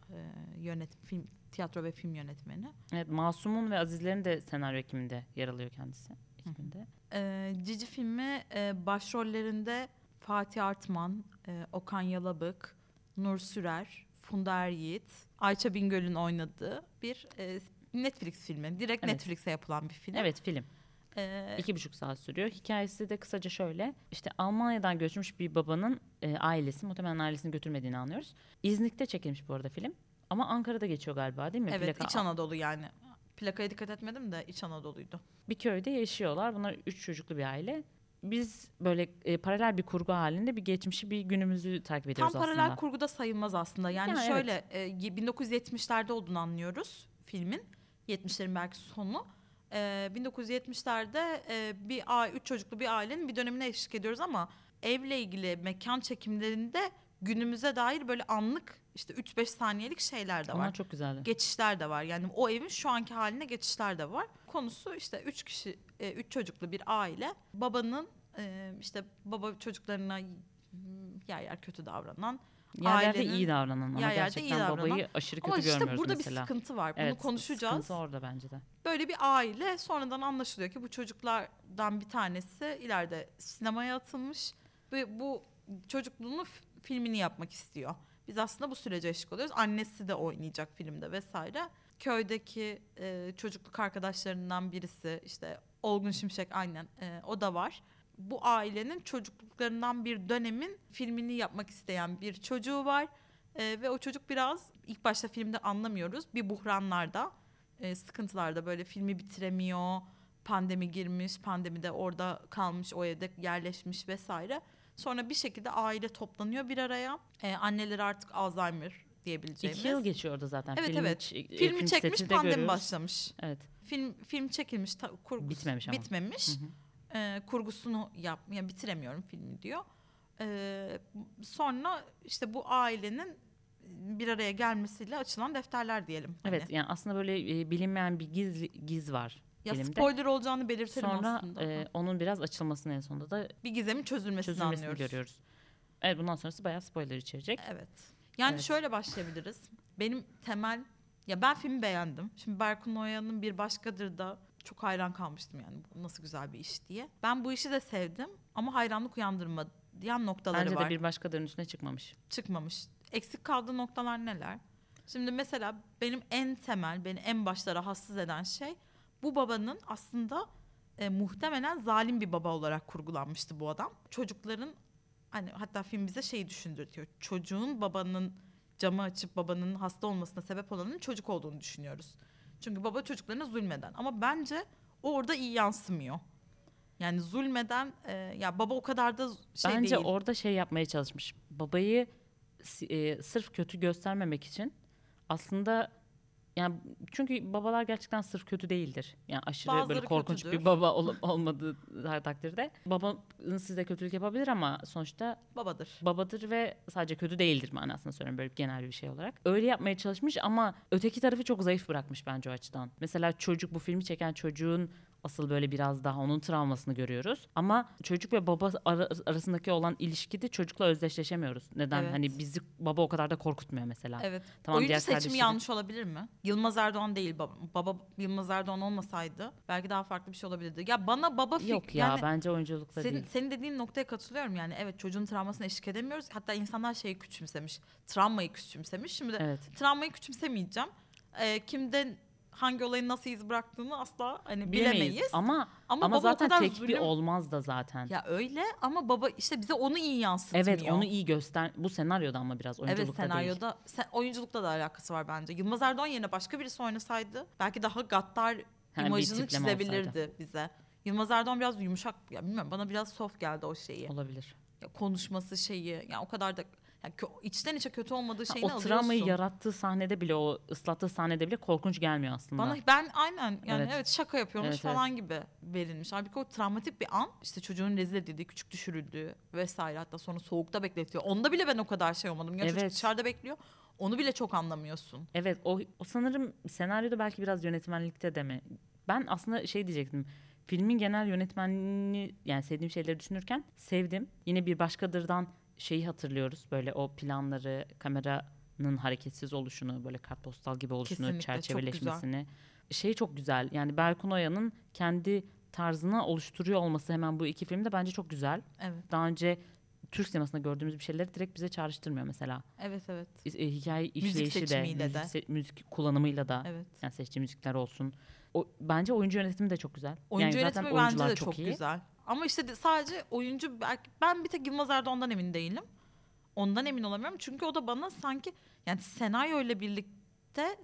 Speaker 1: e, yönet, film, tiyatro ve film yönetmeni.
Speaker 2: Evet, Masum'un ve Azizler'in de senaryo ekiminde yer alıyor kendisi. ekibinde.
Speaker 1: E, Cici filmi e, başrollerinde Fatih Artman, e, Okan Yalabık, Nur Sürer, Funda Er Yiğit, Ayça Bingöl'ün oynadığı bir e, Netflix filmi. Direkt
Speaker 2: Evet.
Speaker 1: Netflix'e yapılan bir film.
Speaker 2: Evet film.
Speaker 1: E,
Speaker 2: İki buçuk saat sürüyor. Hikayesi de kısaca şöyle. İşte Almanya'dan göçmüş bir babanın e, ailesi, muhtemelen ailesini götürmediğini anlıyoruz. İznik'te çekilmiş bu arada film. Ama Ankara'da geçiyor galiba değil mi?
Speaker 1: evet,
Speaker 2: Plaka-
Speaker 1: İç Anadolu yani. Plakaya dikkat etmedim de İç Anadolu'ydu.
Speaker 2: Bir köyde yaşıyorlar. Bunlar üç çocuklu bir aile. Biz böyle e, paralel bir kurgu halinde bir geçmişi bir günümüzü takip
Speaker 1: Tam
Speaker 2: ediyoruz
Speaker 1: paralel
Speaker 2: aslında.
Speaker 1: kurguda sayılmaz aslında. Yani
Speaker 2: Yani
Speaker 1: şöyle e, y- 1970'lerde olduğunu anlıyoruz filmin. 70'lerin belki sonu. E, 1970'lerde e, bir a üç çocuklu bir ailenin bir dönemine eşlik ediyoruz ama evle ilgili mekan çekimlerinde günümüze dair böyle anlık işte 3-5 saniyelik şeyler de var.
Speaker 2: Onlar çok güzeldi.
Speaker 1: geçişler de var. Yani o evin şu anki haline geçişler de var. Konusu işte üç kişi, e, üç çocuklu bir aile. Babanın e, işte baba çocuklarına yer yer kötü davranan.
Speaker 2: Yerlerde
Speaker 1: ailenin-
Speaker 2: iyi davranan ama
Speaker 1: yer yerde iyi
Speaker 2: gerçekten
Speaker 1: davranan.
Speaker 2: babayı aşırı kötü
Speaker 1: Ama işte
Speaker 2: görmüyoruz
Speaker 1: burada
Speaker 2: mesela.
Speaker 1: bir sıkıntı var. Bunu
Speaker 2: evet,
Speaker 1: konuşacağız.
Speaker 2: Sıkıntı orada bence de.
Speaker 1: Böyle bir aile sonradan anlaşılıyor ki bu çocuklardan bir tanesi ileride sinemaya atılmış ve bu çocukluğunu f- filmini yapmak istiyor. Biz aslında bu sürece eşlik oluyoruz. Annesi de oynayacak filmde vesaire. Köydeki e, çocukluk arkadaşlarından birisi işte Olgun Şimşek aynen e, o da var. Bu ailenin çocukluklarından bir dönemin filmini yapmak isteyen bir çocuğu var. E, ve o çocuk biraz ilk başta filmde anlamıyoruz bir buhranlarda e, sıkıntılarda böyle filmi bitiremiyor. Pandemi girmiş, pandemide orada kalmış, o evde yerleşmiş vesaire. Sonra bir şekilde aile toplanıyor bir araya. E, anneleri artık Alzheimer diyebileceğimiz.
Speaker 2: İki yıl geçiyor orada zaten.
Speaker 1: Evet,
Speaker 2: Film,
Speaker 1: evet.
Speaker 2: e,
Speaker 1: Filmi
Speaker 2: film
Speaker 1: çekmiş, pandemi
Speaker 2: görüyoruz.
Speaker 1: başlamış.
Speaker 2: Evet.
Speaker 1: Film film çekilmiş, ta, kurgusu
Speaker 2: Bitmemiş ama.
Speaker 1: bitmemiş.
Speaker 2: Hı hı.
Speaker 1: E, kurgusunu yap, yani bitiremiyorum filmi diyor. E, sonra işte bu ailenin bir araya gelmesiyle açılan defterler diyelim. hani.
Speaker 2: Evet yani aslında böyle e, bilinmeyen bir giz giz var
Speaker 1: Ya
Speaker 2: filmde.
Speaker 1: spoiler olacağını belirtelim
Speaker 2: Sonra
Speaker 1: aslında.
Speaker 2: e, onun biraz açılmasını en sonunda da
Speaker 1: bir gizemin çözülmesini,
Speaker 2: çözülmesini
Speaker 1: anlıyoruz.
Speaker 2: görüyoruz. Evet bundan sonrası bayağı spoiler içerecek.
Speaker 1: Evet. Yani
Speaker 2: Evet.
Speaker 1: şöyle başlayabiliriz. Benim temel ya ben filmi beğendim. Şimdi Berkun Oya'nın bir başkadır da çok hayran kalmıştım yani nasıl güzel bir iş diye. Ben bu işi de sevdim ama hayranlık uyandırmayan noktaları
Speaker 2: Bence
Speaker 1: var.
Speaker 2: de bir başkalarının üstüne çıkmamış.
Speaker 1: çıkmamış. Eksik kaldığı noktalar neler? Şimdi mesela benim en temel, beni en başta rahatsız eden şey bu babanın aslında e, muhtemelen zalim bir baba olarak kurgulanmıştı bu adam. Çocukların hani hatta film bize şeyi düşündürtüyor. Çocuğun babanın camı açıp babanın hasta olmasına sebep olanın çocuk olduğunu düşünüyoruz. Çünkü baba çocuklarına zulmeden ama bence o orada iyi yansımıyor. Yani zulmeden e, ya baba o kadar da şey
Speaker 2: Bence
Speaker 1: değil.
Speaker 2: orada şey yapmaya çalışmış. Babayı e, sırf kötü göstermemek için aslında yani çünkü babalar gerçekten sırf kötü değildir. Yani aşırı böyle
Speaker 1: Bazıları
Speaker 2: korkunç
Speaker 1: kötüdür.
Speaker 2: bir baba ol- olmadığı takdirde babanın size kötülük yapabilir ama sonuçta
Speaker 1: babadır.
Speaker 2: babadır ve sadece kötü değildir manasında söylüyorum böyle genel bir şey olarak. Öyle yapmaya çalışmış ama öteki tarafı çok zayıf bırakmış bence o açıdan. Mesela çocuk bu filmi çeken çocuğun asıl böyle biraz daha onun travmasını görüyoruz. Ama çocuk ve baba ara- arasındaki olan ilişkide çocukla özdeşleşemiyoruz. Neden?
Speaker 1: Evet.
Speaker 2: Hani bizi baba o kadar da korkutmuyor mesela.
Speaker 1: Evet.
Speaker 2: Tamam,
Speaker 1: Oyuncu
Speaker 2: diğer
Speaker 1: seçimi
Speaker 2: kardeşleri-
Speaker 1: yanlış olabilir mi? Yılmaz Erdoğan değil baba. Baba Yılmaz Erdoğan olmasaydı belki daha farklı bir şey olabilirdi. Ya bana baba fik-
Speaker 2: Yok ya
Speaker 1: yani
Speaker 2: bence oyunculukta
Speaker 1: senin,
Speaker 2: değil.
Speaker 1: senin dediğin noktaya katılıyorum yani. Evet çocuğun travmasına eşlik edemiyoruz. Hatta insanlar şeyi küçümsemiş. Travmayı küçümsemiş. Şimdi
Speaker 2: Evet.
Speaker 1: travmayı küçümsemeyeceğim. Ee, kimden hangi olayın nasıl iz bıraktığını asla hani
Speaker 2: Bilemeyiz.
Speaker 1: bilemeyiz.
Speaker 2: Ama
Speaker 1: Ama,
Speaker 2: ama zaten tek bir
Speaker 1: zulüm-
Speaker 2: olmaz da zaten.
Speaker 1: Ya öyle ama baba işte bize onu iyi yansıtmıyor.
Speaker 2: evet onu iyi göster. Bu senaryoda ama biraz oyunculukta
Speaker 1: Evet
Speaker 2: değil.
Speaker 1: senaryoda sen, oyunculukla da alakası var bence. Yılmaz Erdoğan yerine başka birisi oynasaydı belki daha gaddar
Speaker 2: bir
Speaker 1: imajını çizebilirdi bize. Yılmaz Erdoğan biraz yumuşak ya bilmiyorum bana biraz soft geldi o şeyi.
Speaker 2: Olabilir.
Speaker 1: Ya konuşması şeyi ya o kadar da ya kö- içten içe kötü olmadığı
Speaker 2: Ha,
Speaker 1: şeyini
Speaker 2: o
Speaker 1: alıyorsun.
Speaker 2: travmayı yarattığı sahnede bile o ıslattığı sahnede bile korkunç gelmiyor aslında.
Speaker 1: Bana ben aynen yani evet,
Speaker 2: Evet.
Speaker 1: şaka yapıyormuş
Speaker 2: Evet,
Speaker 1: falan gibi verilmiş. Halbuki o travmatik bir an işte çocuğun rezil edildiği, küçük düşürüldüğü vesaire hatta sonra soğukta bekletiyor. Onda bile ben o kadar şey olmadım. Ya çocuk
Speaker 2: Evet.
Speaker 1: dışarıda bekliyor. Onu bile çok anlamıyorsun.
Speaker 2: Evet o, o sanırım senaryoda belki biraz yönetmenlikte de mi? Ben aslında şey diyecektim. Filmin genel yönetmenliğini yani sevdiğim şeyleri düşünürken sevdim. Yine bir başkadırdan şeyi hatırlıyoruz. Böyle o planları, kameranın hareketsiz oluşunu, böyle kartpostal gibi oluşunu,
Speaker 1: Kesinlikle, çok
Speaker 2: çerçeveleşmesini. Şey çok güzel. Yani Berkun Oya'nın kendi tarzını oluşturuyor olması hemen bu iki filmde bence çok güzel.
Speaker 1: Evet.
Speaker 2: Daha önce Türk sinemasında gördüğümüz bir şeyleri direkt bize çağrıştırmıyor mesela.
Speaker 1: Evet evet.
Speaker 2: E, hikaye
Speaker 1: Müzik
Speaker 2: işleyişi de,
Speaker 1: seçimiyle
Speaker 2: müzik,
Speaker 1: de.
Speaker 2: se- müzik kullanımıyla da,
Speaker 1: Evet.
Speaker 2: yani seçtiği müzikler olsun. O, bence oyuncu yönetimi de çok güzel.
Speaker 1: Oyuncu
Speaker 2: yani zaten
Speaker 1: yönetimi bence
Speaker 2: oyuncular
Speaker 1: de çok,
Speaker 2: iyi.
Speaker 1: güzel. Ama işte de- sadece oyuncu belki ben bir tek Yılmaz Erdoğan'dan emin değilim. Ondan emin olamıyorum. Çünkü o da bana sanki yani senaryo ile birlikte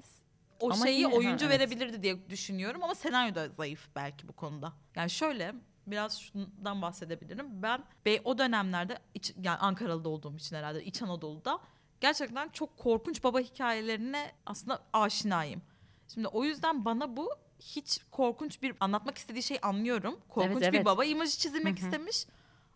Speaker 1: o
Speaker 2: Ama
Speaker 1: şeyi
Speaker 2: yine- ha,
Speaker 1: oyuncu
Speaker 2: evet.
Speaker 1: verebilirdi diye düşünüyorum ama senaryo da zayıf belki bu konuda. Yani şöyle biraz şundan bahsedebilirim. Ben ve o dönemlerde iç, yani Ankaralı'da olduğum için herhalde İç Anadolu'da gerçekten çok korkunç baba hikayelerine aslında aşinayım. Şimdi o yüzden bana bu hiç korkunç bir anlatmak istediği şey anlıyorum. Korkunç
Speaker 2: Evet,
Speaker 1: bir
Speaker 2: evet.
Speaker 1: baba imajı çizilmek
Speaker 2: Hı hı.
Speaker 1: istemiş.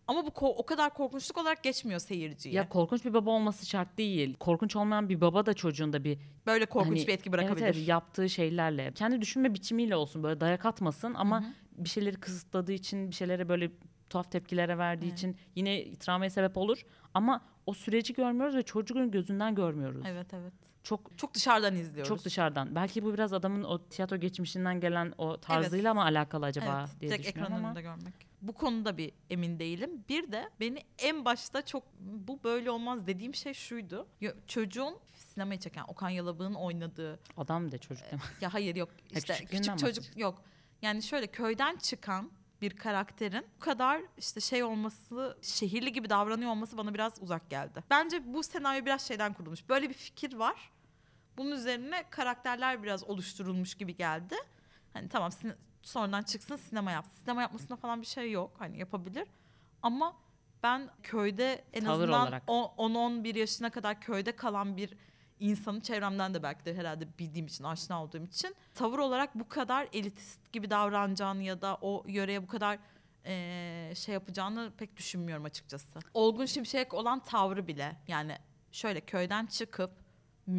Speaker 1: Ama bu o kadar korkunçluk olarak geçmiyor seyirciye.
Speaker 2: Ya korkunç bir baba olması şart değil. Korkunç olmayan bir baba da çocuğunda bir
Speaker 1: Böyle korkunç
Speaker 2: hani,
Speaker 1: bir etki bırakabilir.
Speaker 2: Evet, evet yaptığı şeylerle. Kendi düşünme biçimiyle olsun böyle dayak atmasın ama
Speaker 1: Hı hı.
Speaker 2: bir şeyleri kısıtladığı için bir şeylere böyle tuhaf tepkilere verdiği
Speaker 1: Evet.
Speaker 2: için yine travmaya sebep olur. Ama o süreci görmüyoruz ve çocuğun gözünden görmüyoruz.
Speaker 1: Evet evet.
Speaker 2: Çok
Speaker 1: Çok dışarıdan izliyoruz.
Speaker 2: Çok dışarıdan. Belki bu biraz adamın o tiyatro geçmişinden gelen o tarzıyla mı alakalı acaba
Speaker 1: evet,
Speaker 2: diye
Speaker 1: direkt
Speaker 2: düşünüyorum
Speaker 1: ekran
Speaker 2: ama.
Speaker 1: görmek. Bu konuda bir emin değilim. Bir de beni en başta çok bu böyle olmaz dediğim şey şuydu. Çocuğun sinemayı çeken Okan Yalabık'ın oynadığı
Speaker 2: Adam da çocuk değil mi?
Speaker 1: ya hayır yok işte küçük çocuk yok. Yani şöyle köyden çıkan bir karakterin bu kadar işte şey olması, şehirli gibi davranıyor olması bana biraz uzak geldi. Bence bu senaryo biraz şeyden kurulmuş. Böyle bir fikir var. Bunun üzerine karakterler biraz oluşturulmuş gibi geldi. Hani tamam sine- sonradan çıksın sinema yapsın. Sinema yapmasında falan bir şey yok. Hani yapabilir. Ama ben köyde en
Speaker 2: Tavır
Speaker 1: azından
Speaker 2: olarak.
Speaker 1: o- 10-11 yaşına kadar köyde kalan bir insanı çevremden de belki de herhalde bildiğim için, aşina olduğum için tavır olarak bu kadar elitist gibi davranacağını ya da o yöreye bu kadar eee, şey yapacağını pek düşünmüyorum açıkçası. Olgun Şimşek olan tavrı bile yani şöyle köyden çıkıp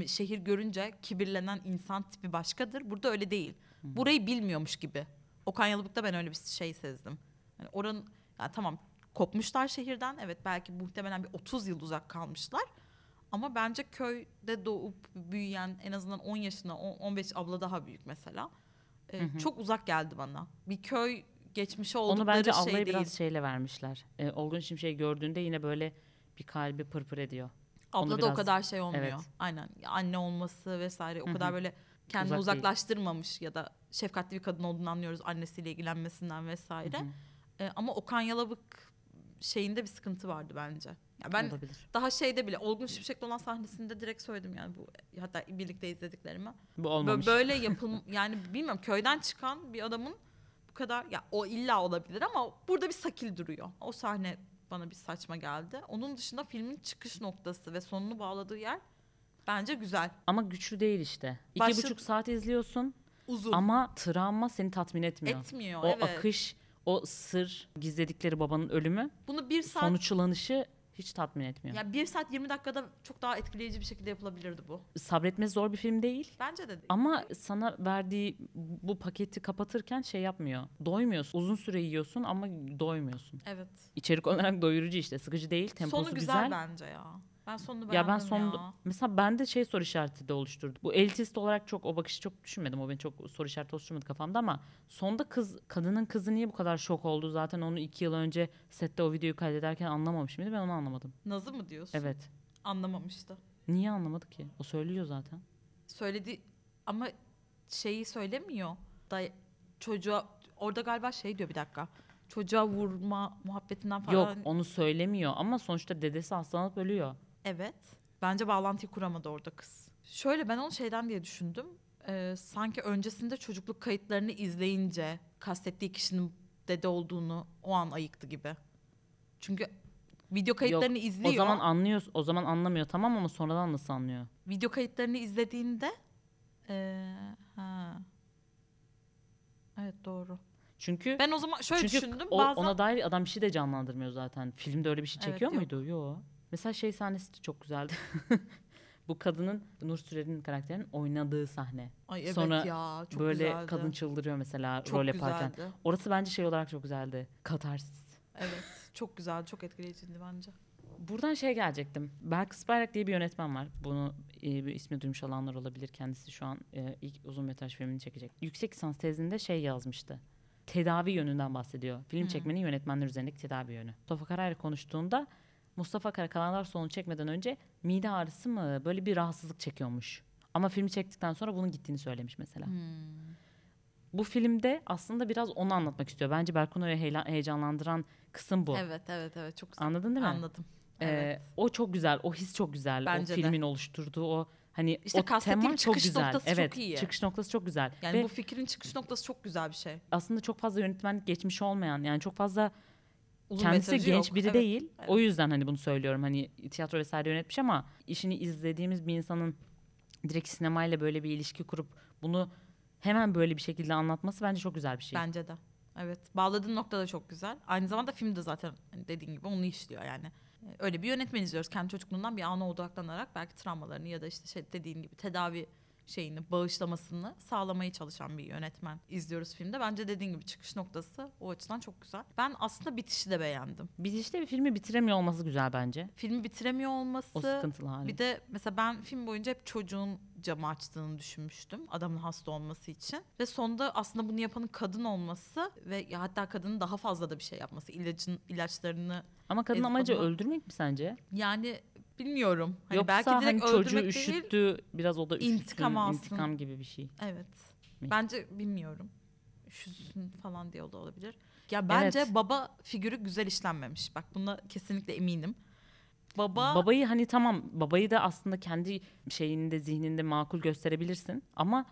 Speaker 1: şehir görünce kibirlenen insan tipi başkadır. Burada öyle değil. Burayı bilmiyormuş gibi. Okan Yalabık'ta ben öyle bir şey sezdim. Yani oranın yani tamam kopmuşlar şehirden. Evet belki muhtemelen bir 30 yıl uzak kalmışlar. Ama bence köyde doğup büyüyen en azından 10 yaşına on- 15 abla daha büyük mesela. e,
Speaker 2: Hı hı.
Speaker 1: çok uzak geldi bana. Bir köy geçmişi oldukları
Speaker 2: Onu bence
Speaker 1: şey
Speaker 2: Allah'ı
Speaker 1: değil.
Speaker 2: biraz şeyle vermişler. Ee, Olgun Şimşek'i gördüğünde yine böyle bir kalbi pırpır ediyor. onu
Speaker 1: Abla da o
Speaker 2: biraz-
Speaker 1: kadar şey olmuyor.
Speaker 2: Evet.
Speaker 1: Aynen. Anne olması vesaire o
Speaker 2: Hı
Speaker 1: kadar böyle kendini
Speaker 2: Uzak değil.
Speaker 1: uzaklaştırmamış ya da şefkatli bir kadın olduğunu anlıyoruz annesiyle ilgilenmesinden vesaire.
Speaker 2: Hı hı.
Speaker 1: E, ama Okan Yalabık şeyinde bir sıkıntı vardı bence. Ya ben
Speaker 2: Olabilir.
Speaker 1: daha şeyde bile Olgun Şimşek'le olan sahnesinde direkt söyledim yani bu hatta birlikte izlediklerimi.
Speaker 2: Bu olmamış.
Speaker 1: Böyle yapım yani bilmiyorum köyden çıkan bir adamın bu kadar ya o illa olabilir ama burada bir sakil duruyor. O sahne bana bir saçma geldi. Onun dışında filmin çıkış noktası ve sonunu bağladığı yer bence güzel.
Speaker 2: Ama güçlü değil işte. İki
Speaker 1: Başlı-
Speaker 2: buçuk saat izliyorsun
Speaker 1: Uzun.
Speaker 2: ama travma seni tatmin etmiyor.
Speaker 1: etmiyor.
Speaker 2: o
Speaker 1: evet.
Speaker 2: akış, o sır, gizledikleri babanın ölümü,
Speaker 1: Bunu bir saat
Speaker 2: sonuçlanışı hiç tatmin etmiyor.
Speaker 1: ya bir saat 20 dakikada çok daha etkileyici bir şekilde yapılabilirdi bu.
Speaker 2: Sabretmesi zor bir film değil.
Speaker 1: Bence de değil.
Speaker 2: Ama sana verdiği bu paketi kapatırken şey yapmıyor. Doymuyorsun. Uzun süre yiyorsun ama doymuyorsun.
Speaker 1: Evet.
Speaker 2: İçerik olarak doyurucu işte. Sıkıcı değil, temposu
Speaker 1: Sonu güzel, bence ya. Ben sonunu beğendim
Speaker 2: Ya
Speaker 1: ya.
Speaker 2: ben son mesela bende şey soru işareti de oluşturdu. Bu elitist olarak çok o bakışı çok düşünmedim. O beni çok soru işareti oluşturmadı kafamda ama sonda kız kadının kızı niye bu kadar şok oldu? Zaten onu iki yıl önce sette o videoyu kaydederken anlamamış mıydı? Ben onu anlamadım.
Speaker 1: Nazı mı diyorsun?
Speaker 2: Evet.
Speaker 1: Anlamamıştı.
Speaker 2: Niye anlamadı ki? O söylüyor zaten.
Speaker 1: Söyledi ama şeyi söylemiyor. Da çocuğa orada galiba şey diyor bir dakika. Çocuğa vurma muhabbetinden falan.
Speaker 2: Yok onu söylemiyor ama sonuçta dedesi hastalanıp ölüyor.
Speaker 1: Evet. Bence bağlantıyı kuramadı orada kız. Şöyle ben onu şeyden diye düşündüm. Ee, sanki öncesinde çocukluk kayıtlarını izleyince kastettiği kişinin dede olduğunu o an ayıktı gibi. Çünkü video kayıtlarını izliyor.
Speaker 2: O zaman anlıyor, o zaman anlamıyor tamam ama sonradan nasıl anlıyor?
Speaker 1: video kayıtlarını izlediğinde ee, ha. Evet doğru.
Speaker 2: Çünkü
Speaker 1: Ben o zaman şöyle
Speaker 2: Çünkü
Speaker 1: düşündüm.
Speaker 2: o-
Speaker 1: bazen
Speaker 2: ona dair adam bir şey de canlandırmıyor zaten. Filmde öyle bir şey
Speaker 1: Evet,
Speaker 2: çekiyor
Speaker 1: yok.
Speaker 2: muydu? Yok. Mesela şey sahnesi de çok güzeldi. Bu kadının Nur Sürer'in karakterinin oynadığı sahne.
Speaker 1: Ay evet
Speaker 2: sonra
Speaker 1: ya çok
Speaker 2: Böyle
Speaker 1: güzeldi.
Speaker 2: kadın çıldırıyor mesela
Speaker 1: çok
Speaker 2: rol yaparken.
Speaker 1: güzeldi.
Speaker 2: Orası bence şey olarak çok güzeldi. Katarsis.
Speaker 1: Evet çok güzeldi. Çok etkileyiciydi bence.
Speaker 2: Buradan şey gelecektim. Belkıs Bayrak diye bir yönetmen var. Bunu e, bir ismi duymuş olanlar olabilir. Kendisi şu an e, ilk uzun metraj filmini çekecek. Yüksek lisans tezinde şey yazmıştı. Tedavi yönünden bahsediyor. Film
Speaker 1: Hı.
Speaker 2: çekmenin yönetmenler üzerindeki tedavi yönü. Mustafa Karayel konuştuğunda Mustafa Kara Kalanlar Sonu çekmeden önce mide ağrısı mı böyle bir rahatsızlık çekiyormuş. Ama filmi çektikten sonra bunun gittiğini söylemiş mesela.
Speaker 1: Hmm.
Speaker 2: Bu filmde aslında biraz onu anlatmak istiyor. Bence Berkuno'yu heyla- heyecanlandıran kısım bu.
Speaker 1: Evet evet evet çok güzel.
Speaker 2: Anladın değil mi?
Speaker 1: Anladım.
Speaker 2: Ee,
Speaker 1: Evet.
Speaker 2: o çok güzel. O his çok güzel.
Speaker 1: Bence
Speaker 2: o
Speaker 1: de.
Speaker 2: filmin oluşturduğu o hani
Speaker 1: İşte
Speaker 2: o tema çok güzel.
Speaker 1: noktası çok
Speaker 2: evet,
Speaker 1: iyi.
Speaker 2: çıkış noktası çok güzel.
Speaker 1: yani
Speaker 2: Ve
Speaker 1: bu fikrin çıkış noktası çok güzel bir şey.
Speaker 2: aslında çok fazla yönetmenlik geçmişi olmayan yani çok fazla
Speaker 1: Uzun
Speaker 2: kendisi genç
Speaker 1: yok.
Speaker 2: biri
Speaker 1: Evet,
Speaker 2: değil.
Speaker 1: evet.
Speaker 2: O yüzden hani bunu söylüyorum. Hani tiyatro vesaire yönetmiş ama işini izlediğimiz bir insanın direkt sinemayla böyle bir ilişki kurup bunu hemen böyle bir şekilde anlatması bence çok güzel bir şey.
Speaker 1: Bence de. Evet. Bağladığın nokta da çok güzel. Aynı zamanda film de zaten hani dediğin gibi onu işliyor yani. Ee, Öyle bir yönetmen izliyoruz. Kendi çocukluğundan bir ana odaklanarak belki travmalarını ya da işte şey dediğin gibi tedavi şeyini, bağışlamasını sağlamaya çalışan bir yönetmen izliyoruz filmde. Bence dediğin gibi çıkış noktası o açıdan çok güzel. Ben aslında bitişi de beğendim.
Speaker 2: Bitişte bir filmi bitiremiyor olması güzel bence.
Speaker 1: Filmi bitiremiyor olması.
Speaker 2: O sıkıntılı hali.
Speaker 1: Bir de mesela ben film boyunca hep çocuğun camı açtığını düşünmüştüm. Adamın hasta olması için. Ve sonda aslında bunu yapanın kadın olması ve hatta kadının daha fazla da bir şey yapması. ilacın ilaçlarını
Speaker 2: ama kadın amacı öldürmek mi sence?
Speaker 1: yani bilmiyorum. Hani
Speaker 2: Yoksa
Speaker 1: belki
Speaker 2: hani
Speaker 1: direkt
Speaker 2: çocuğu
Speaker 1: öldürmek değil.
Speaker 2: üşüttü biraz o da üşütsün,
Speaker 1: İntikam alsın.
Speaker 2: intikam gibi bir şey.
Speaker 1: Evet.
Speaker 2: Mi?
Speaker 1: Bence bilmiyorum. Üşüsün falan diye o da olabilir. Ya bence
Speaker 2: Evet.
Speaker 1: baba figürü güzel işlenmemiş. Bak buna kesinlikle eminim. Baba
Speaker 2: Babayı hani tamam babayı da aslında kendi şeyinde zihninde makul gösterebilirsin ama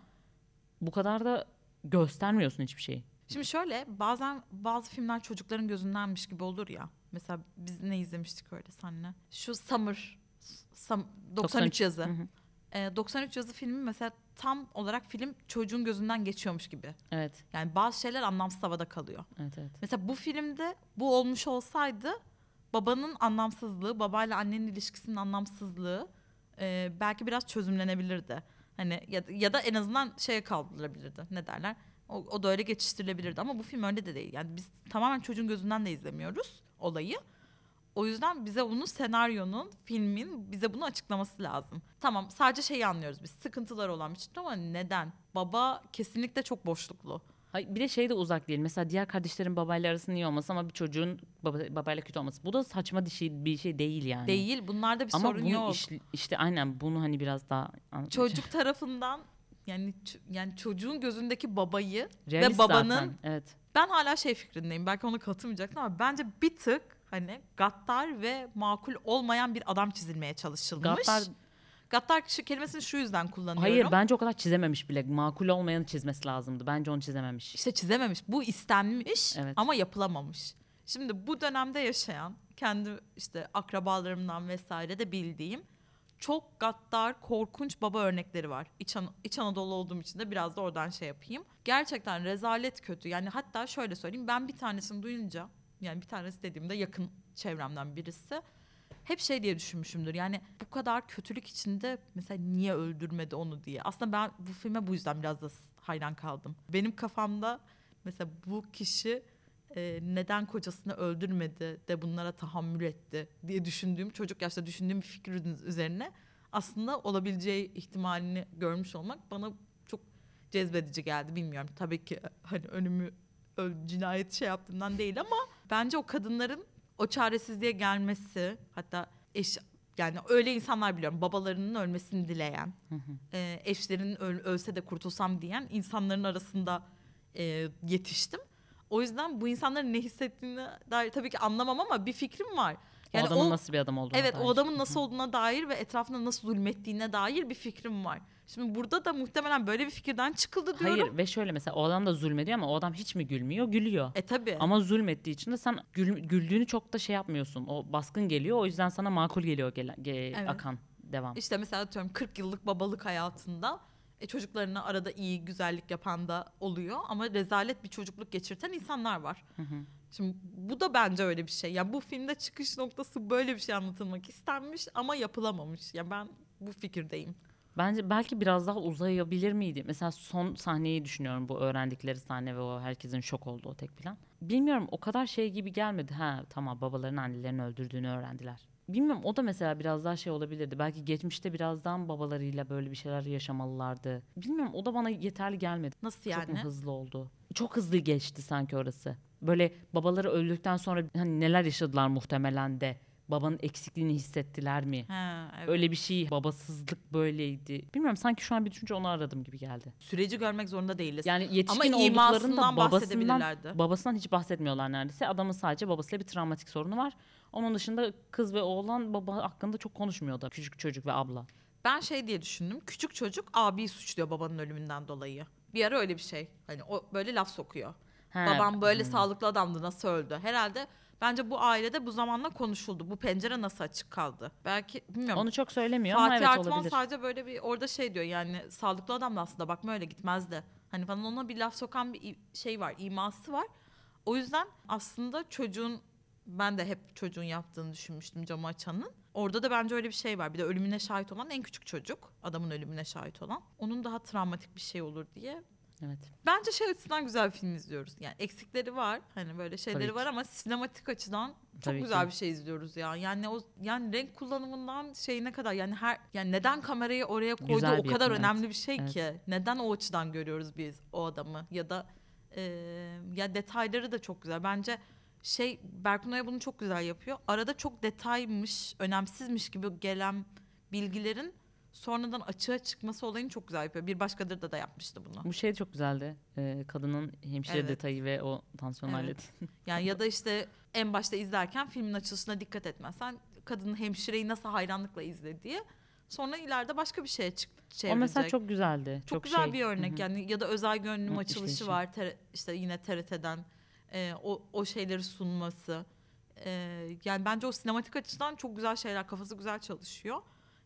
Speaker 2: bu kadar da göstermiyorsun hiçbir şeyi.
Speaker 1: Şimdi şöyle bazen bazı filmler çocukların gözündenmiş gibi olur ya. Mesela biz ne izlemiştik öyle seninle? Şu Summer, Sam- 93 yazı.
Speaker 2: Hı hı.
Speaker 1: Ee, 93 yazı filmi mesela tam olarak film çocuğun gözünden geçiyormuş gibi.
Speaker 2: Evet,
Speaker 1: Yani bazı şeyler anlamsız havada kalıyor.
Speaker 2: evet, evet.
Speaker 1: Mesela bu filmde bu olmuş olsaydı babanın anlamsızlığı, babayla annenin ilişkisinin anlamsızlığı e, belki biraz çözümlenebilirdi. Hani ya, ya da en azından şeye kaldırılabilirdi. Ne derler? O, o da öyle geçiştirilebilirdi ama bu film öyle de değil. Yani biz tamamen çocuğun gözünden de izlemiyoruz olayı. O yüzden bize bunu senaryonun, filmin bize bunu açıklaması lazım. Tamam sadece şeyi anlıyoruz biz. Sıkıntıları olan bir çift ama neden? Baba kesinlikle çok boşluklu.
Speaker 2: Hayır, bir de şey de uzak değil. Mesela diğer kardeşlerin babayla arasının iyi olması ama bir çocuğun baba, babayla kötü olması. Bu da saçma bir şey, bir şey değil yani.
Speaker 1: Değil. Bunlarda bir
Speaker 2: Ama
Speaker 1: sorun
Speaker 2: bunu
Speaker 1: yok.
Speaker 2: iş- işte aynen bunu hani biraz daha
Speaker 1: Çocuk tarafından yani yani çocuğun gözündeki babayı
Speaker 2: Realist
Speaker 1: ve babanın
Speaker 2: zaten, Evet.
Speaker 1: ben hala şey fikrindeyim. Belki ona katılmayacaksın ama bence bir tık hani gaddar ve makul olmayan bir adam çizilmeye çalışılmış.
Speaker 2: Gaddar
Speaker 1: Gaddar şu kelimesini şu yüzden kullanıyorum.
Speaker 2: hayır bence o kadar çizememiş bile. Makul olmayanı çizmesi lazımdı. Bence onu çizememiş.
Speaker 1: İşte çizememiş. Bu istenmiş
Speaker 2: Evet.
Speaker 1: ama yapılamamış. Şimdi bu dönemde yaşayan kendi işte akrabalarımdan vesaire de bildiğim çok gaddar, korkunç baba örnekleri var. İç, An- İç Anadolu olduğum için de biraz da oradan şey yapayım. Gerçekten rezalet kötü. Yani hatta şöyle söyleyeyim ben bir tanesini duyunca yani bir tanesi dediğimde yakın çevremden birisi hep şey diye düşünmüşümdür. Yani bu kadar kötülük içinde mesela niye öldürmedi onu diye. Aslında ben bu filme bu yüzden biraz da hayran kaldım. Benim kafamda mesela bu kişi e, neden kocasını öldürmedi de bunlara tahammül etti diye düşündüğüm çocuk yaşta düşündüğüm bir fikrin üzerine aslında olabileceği ihtimalini görmüş olmak bana çok cezbedici geldi bilmiyorum tabii ki hani önümü cinayet şey yaptığımdan değil ama bence o kadınların o çaresizliğe gelmesi hatta eş yani öyle insanlar biliyorum babalarının ölmesini dileyen e, eşlerinin öl- ölse de kurtulsam diyen insanların arasında e, yetiştim. O yüzden bu insanların ne hissettiğini dair tabii ki anlamam ama bir fikrim var. Yani
Speaker 2: o adamın
Speaker 1: o,
Speaker 2: nasıl bir adam olduğunu.
Speaker 1: evet o adamın nasıl olduğuna dair ve etrafında nasıl zulmettiğine dair bir fikrim var. Şimdi burada da muhtemelen böyle bir fikirden çıkıldı diyorum.
Speaker 2: Hayır ve şöyle mesela o adam da zulmediyor ama o adam hiç mi gülmüyor? Gülüyor.
Speaker 1: E tabii.
Speaker 2: Ama zulmettiği için de sen gül- güldüğünü çok da şey yapmıyorsun. O baskın geliyor o yüzden sana makul geliyor gelen, ge-
Speaker 1: Evet.
Speaker 2: akan devam.
Speaker 1: İşte mesela atıyorum 40 yıllık babalık hayatında e, çocuklarına arada iyi güzellik yapan da oluyor ama rezalet bir çocukluk geçirten insanlar var. Şimdi bu da bence öyle bir şey. Yani bu filmde çıkış noktası böyle bir şey anlatılmak istenmiş ama yapılamamış. Ya ben bu fikirdeyim.
Speaker 2: Bence belki biraz daha uzayabilir miydi? Mesela son sahneyi düşünüyorum bu öğrendikleri sahne ve o herkesin şok olduğu o tek plan. Bilmiyorum o kadar şey gibi gelmedi. Ha tamam babaların annelerini öldürdüğünü öğrendiler. Bilmiyorum o da mesela biraz daha şey olabilirdi. Belki geçmişte birazdan babalarıyla böyle bir şeyler yaşamalılardı. Bilmiyorum o da bana yeterli gelmedi.
Speaker 1: Nasıl
Speaker 2: Çok mu
Speaker 1: yani?
Speaker 2: hızlı oldu? Çok hızlı geçti sanki orası. Böyle babaları öldükten sonra hani neler yaşadılar muhtemelen de. Babanın eksikliğini hissettiler mi?
Speaker 1: Ha, evet.
Speaker 2: Öyle bir şey babasızlık böyleydi. Bilmiyorum sanki şu an bir düşünce onu aradım gibi geldi.
Speaker 1: Süreci görmek zorunda değiliz.
Speaker 2: Yani
Speaker 1: ama
Speaker 2: yetişkin olduklarında
Speaker 1: imasından
Speaker 2: babasından, babasından hiç bahsetmiyorlar neredeyse. Adamın sadece babasıyla bir travmatik sorunu var. Onun dışında kız ve oğlan baba hakkında çok konuşmuyor da. Küçük çocuk ve abla.
Speaker 1: Ben şey diye düşündüm. Küçük çocuk abiyi suçluyor babanın ölümünden dolayı. Bir ara öyle bir şey. Hani o böyle laf sokuyor.
Speaker 2: He,
Speaker 1: Babam böyle sağlıklı adamdı nasıl öldü? Herhalde bence bu ailede bu zamanla konuşuldu. Bu pencere nasıl açık kaldı? Belki bilmiyorum.
Speaker 2: Onu çok söylemiyor ama
Speaker 1: Fatih
Speaker 2: evet
Speaker 1: Artman
Speaker 2: olabilir.
Speaker 1: sadece böyle bir orada şey diyor yani sağlıklı adam da aslında bakma öyle gitmezdi. Hani falan ona bir laf sokan bir şey var, iması var. O yüzden aslında çocuğun ben de hep çocuğun yaptığını düşünmüştüm camı açanın. Orada da bence öyle bir şey var. Bir de ölümüne şahit olan en küçük çocuk. Adamın ölümüne şahit olan. Onun daha travmatik bir şey olur diye.
Speaker 2: Evet.
Speaker 1: Bence şey açısından güzel bir film izliyoruz. Yani eksikleri var. Hani böyle şeyleri var ama sinematik açıdan çok
Speaker 2: Tabii
Speaker 1: güzel
Speaker 2: ki.
Speaker 1: bir şey izliyoruz ya. Yani o yani renk kullanımından şeyine kadar yani her yani neden kamerayı oraya koydu
Speaker 2: Güzel
Speaker 1: o kadar
Speaker 2: yapım,
Speaker 1: önemli bir şey
Speaker 2: Evet.
Speaker 1: ki. Neden o açıdan görüyoruz biz o adamı ya da e, ya detayları da çok güzel. Bence şey Berkun bunu çok güzel yapıyor. Arada çok detaymış, önemsizmiş gibi gelen bilgilerin sonradan açığa çıkması olayını çok güzel yapıyor. Bir başkadır da da yapmıştı bunu.
Speaker 2: Bu şey çok güzeldi. Ee, kadının hemşire
Speaker 1: Evet.
Speaker 2: detayı ve o tansiyon
Speaker 1: Evet.
Speaker 2: aleti.
Speaker 1: Yani ya da işte en başta izlerken filmin açılışına dikkat etmezsen kadının hemşireyi nasıl hayranlıkla izlediği sonra ileride başka bir şeye çık
Speaker 2: o
Speaker 1: çevirecek.
Speaker 2: mesela çok güzeldi.
Speaker 1: Çok güzel
Speaker 2: şey.
Speaker 1: bir örnek
Speaker 2: Hı hı.
Speaker 1: yani ya da özel gönlüm
Speaker 2: Hı,
Speaker 1: açılışı
Speaker 2: işleyişi.
Speaker 1: var TR işte yine TRT'den e, o o şeyleri sunması E, yani bence o sinematik açıdan çok güzel şeyler kafası güzel çalışıyor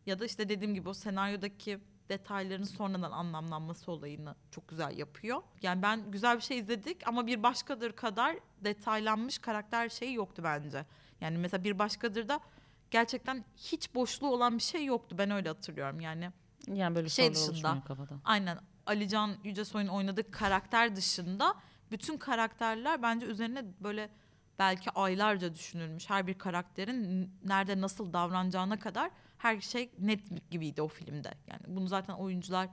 Speaker 1: ya da işte dediğim gibi o senaryodaki detayların sonradan anlamlanması olayını çok güzel yapıyor. Yani ben güzel bir şey izledik ama bir başkadır kadar detaylanmış karakter şeyi yoktu bence. Yani mesela bir başkadır da gerçekten hiç boşluğu olan bir şey yoktu. Ben öyle hatırlıyorum. Yani
Speaker 2: Yani böyle
Speaker 1: Şey dışında,
Speaker 2: kafada.
Speaker 1: Aynen Alican Yücesoy'un oynadığı karakter dışında bütün karakterler bence üzerine böyle belki aylarca düşünülmüş. Her bir karakterin nerede nasıl davranacağına kadar her şey net gibiydi o filmde. Yani bunu zaten oyuncular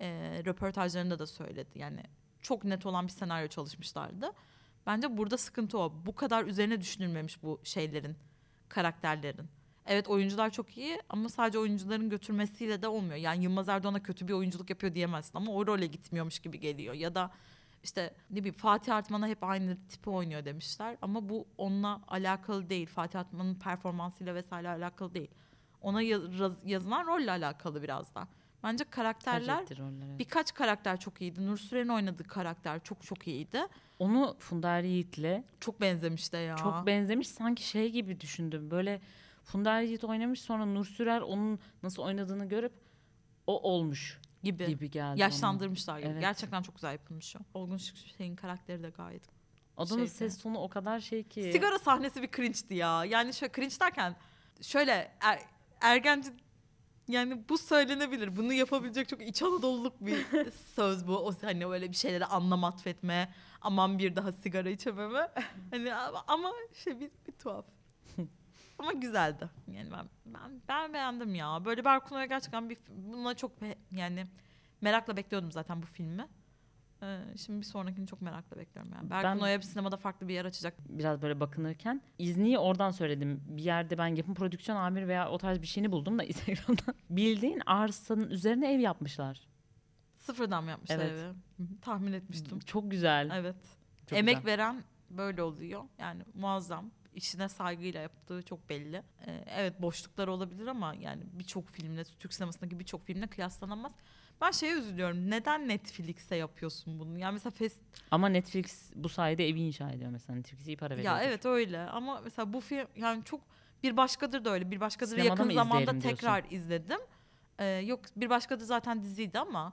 Speaker 1: e, röportajlarında da söyledi. Yani çok net olan bir senaryo çalışmışlardı. Bence burada sıkıntı o. Bu kadar üzerine düşünülmemiş bu şeylerin, karakterlerin. Evet oyuncular çok iyi ama sadece oyuncuların götürmesiyle de olmuyor. Yani Yılmaz Erdoğan'a kötü bir oyunculuk yapıyor diyemezsin ama o role gitmiyormuş gibi geliyor. Ya da işte ne bileyim Fatih Artman'a hep aynı tipi oynuyor demişler ama bu onunla alakalı değil. Fatih Artman'ın performansıyla vesaire alakalı değil. Ona yaz- yazılan rolle alakalı biraz da. Bence karakterler
Speaker 2: rolleri.
Speaker 1: birkaç karakter çok iyiydi. Nur Süren'in oynadığı karakter çok çok iyiydi.
Speaker 2: Onu Funda Yiğit'le
Speaker 1: Çok benzemiş de ya.
Speaker 2: çok benzemiş. Sanki şey gibi düşündüm. Böyle Funda Yiğit oynamış sonra Nur Sürer onun nasıl oynadığını görüp o olmuş
Speaker 1: gibi.
Speaker 2: gibi geldi.
Speaker 1: Yaşlandırmışlar gibi.
Speaker 2: Evet.
Speaker 1: Gerçekten çok güzel yapılmış o. Olgun Şükür'ün karakteri de gayet.
Speaker 2: Adamın
Speaker 1: şeydi.
Speaker 2: ses tonu o kadar şey ki.
Speaker 1: Sigara sahnesi bir cringe'di ya. Yani şöyle cringe derken şöyle er, ergenci yani bu söylenebilir. Bunu yapabilecek çok İç Anadolu'luk bir söz bu. O hani öyle bir şeyleri anlam atfetme. Aman bir daha sigara içememe. Hani ama, ama şey bir, bir tuhaf. Ama güzeldi. Yani ben, ben ben beğendim ya. Böyle Berkun'a gerçekten bir buna çok be- yani merakla bekliyordum zaten bu filmi. Ee, şimdi bir sonrakini çok merakla bekliyorum yani.
Speaker 2: Ben-
Speaker 1: Berkun Oya bir sinemada farklı bir yer açacak.
Speaker 2: biraz böyle bakınırken izniyi oradan söyledim. Bir yerde ben yapım prodüksiyon amiri veya o tarz bir şeyini buldum da Instagram'dan. Bildiğin arsanın üzerine ev yapmışlar.
Speaker 1: Sıfırdan mı yapmışlar
Speaker 2: Evet.
Speaker 1: evi? Tahmin etmiştim.
Speaker 2: Çok güzel.
Speaker 1: Evet.
Speaker 2: Çok
Speaker 1: Emek
Speaker 2: güzel.
Speaker 1: veren böyle oluyor. Yani muazzam. İşine saygıyla yaptığı çok belli. Ee, evet boşluklar olabilir ama yani birçok filmle, Türk sinemasındaki birçok filmle kıyaslanamaz. Ben şeye üzülüyorum. Neden Netflix'e yapıyorsun bunu? Yani mesela fest...
Speaker 2: Ama Netflix bu sayede evi inşa ediyor mesela. Netflix iyi para veriyor.
Speaker 1: Ya evet öyle ama mesela bu film yani çok bir başkadır da öyle. Bir başkadır
Speaker 2: Sinemada
Speaker 1: yakın zamanda
Speaker 2: diyorsun?
Speaker 1: tekrar izledim. Ee, yok bir başkadır zaten diziydi ama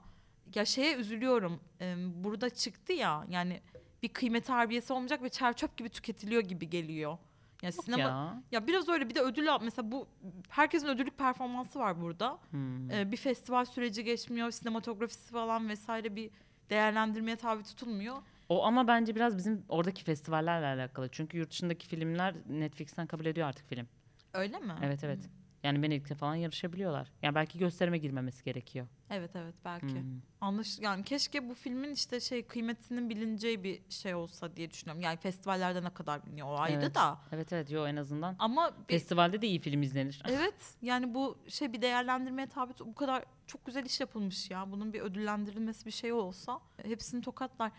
Speaker 1: ya şeye üzülüyorum. Ee, burada çıktı ya yani bir kıymet harbiyesi olmayacak ve çer çöp gibi tüketiliyor gibi geliyor. Yani
Speaker 2: Yok
Speaker 1: sinema ya.
Speaker 2: ya.
Speaker 1: biraz öyle bir de ödül al mesela bu herkesin ödüllük performansı var burada.
Speaker 2: Hmm.
Speaker 1: Ee, bir festival süreci geçmiyor, sinematografisi falan vesaire bir değerlendirmeye tabi tutulmuyor.
Speaker 2: O ama bence biraz bizim oradaki festivallerle alakalı. Çünkü yurt dışındaki filmler Netflix'ten kabul ediyor artık film.
Speaker 1: Öyle mi?
Speaker 2: Evet evet. Yani Venedik'te falan yarışabiliyorlar. Yani belki gösterime girmemesi gerekiyor.
Speaker 1: Evet evet belki.
Speaker 2: Hmm.
Speaker 1: Anlaş yani keşke bu filmin işte şey kıymetinin bilineceği bir şey olsa diye düşünüyorum. Yani festivallerde ne kadar biliniyor o ayrı
Speaker 2: Evet.
Speaker 1: da.
Speaker 2: Evet evet yo en azından.
Speaker 1: Ama bir-
Speaker 2: Festivalde de iyi film izlenir.
Speaker 1: evet yani bu şey bir değerlendirmeye tabi bu kadar çok güzel iş yapılmış ya. Bunun bir ödüllendirilmesi bir şey olsa hepsini tokatlar.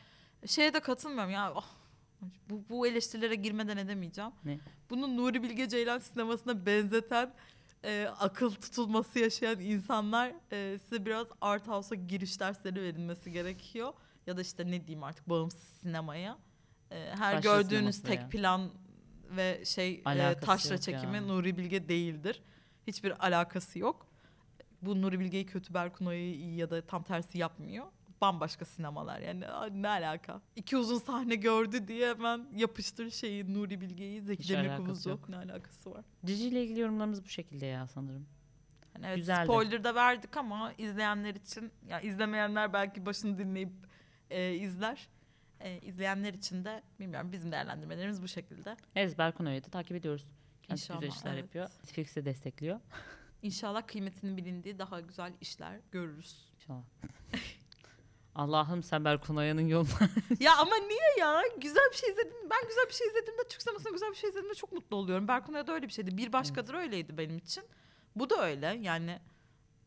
Speaker 1: Şeye de katılmıyorum ya. oh, bu, bu eleştirilere girmeden edemeyeceğim.
Speaker 2: Ne?
Speaker 1: Bunu Nuri Bilge Ceylan sinemasına benzeten e, akıl tutulması yaşayan insanlar e, size biraz art house'a giriş dersleri verilmesi gerekiyor. Ya da işte ne diyeyim artık bağımsız sinemaya. E, her
Speaker 2: Taşra
Speaker 1: gördüğünüz tek
Speaker 2: ya.
Speaker 1: plan ve şey e,
Speaker 2: Alakası
Speaker 1: taşra
Speaker 2: yok
Speaker 1: çekimi
Speaker 2: ya.
Speaker 1: Nuri Bilge değildir. Hiçbir alakası yok. Bu Nuri Bilge'yi kötü Berkun Oya'yı iyi ya da tam tersi yapmıyor. Bambaşka sinemalar yani ne alaka? İki uzun sahne gördü diye hemen yapıştır şeyi Nuri Bilge'yi Zeki Demirkubuz'u. Ne alakası var?
Speaker 2: Dizi ile ilgili yorumlarımız bu şekilde ya sanırım.
Speaker 1: Yani evet,
Speaker 2: Güzeldi.
Speaker 1: spoiler da verdik ama izleyenler için ya izlemeyenler belki başını dinleyip e, izler. E, izleyenler için de bilmiyorum bizim değerlendirmelerimiz bu şekilde.
Speaker 2: Evet Berkun Oya'yı da takip ediyoruz. Kendisi güzel
Speaker 1: İnşallah,
Speaker 2: işler
Speaker 1: evet.
Speaker 2: yapıyor. Netflix de destekliyor.
Speaker 1: İnşallah kıymetinin bilindiği daha güzel işler görürüz.
Speaker 2: İnşallah. Allah'ım sen Berkun Oya'nın yolunu
Speaker 1: ya ama niye ya? Güzel bir şey izledim. Ben güzel bir şey izlediğimde Türk sinemasında güzel bir şey izlediğimde çok mutlu oluyorum. Berkun da öyle bir şeydi. Bir başkadır öyleydi benim için. Bu da öyle. Yani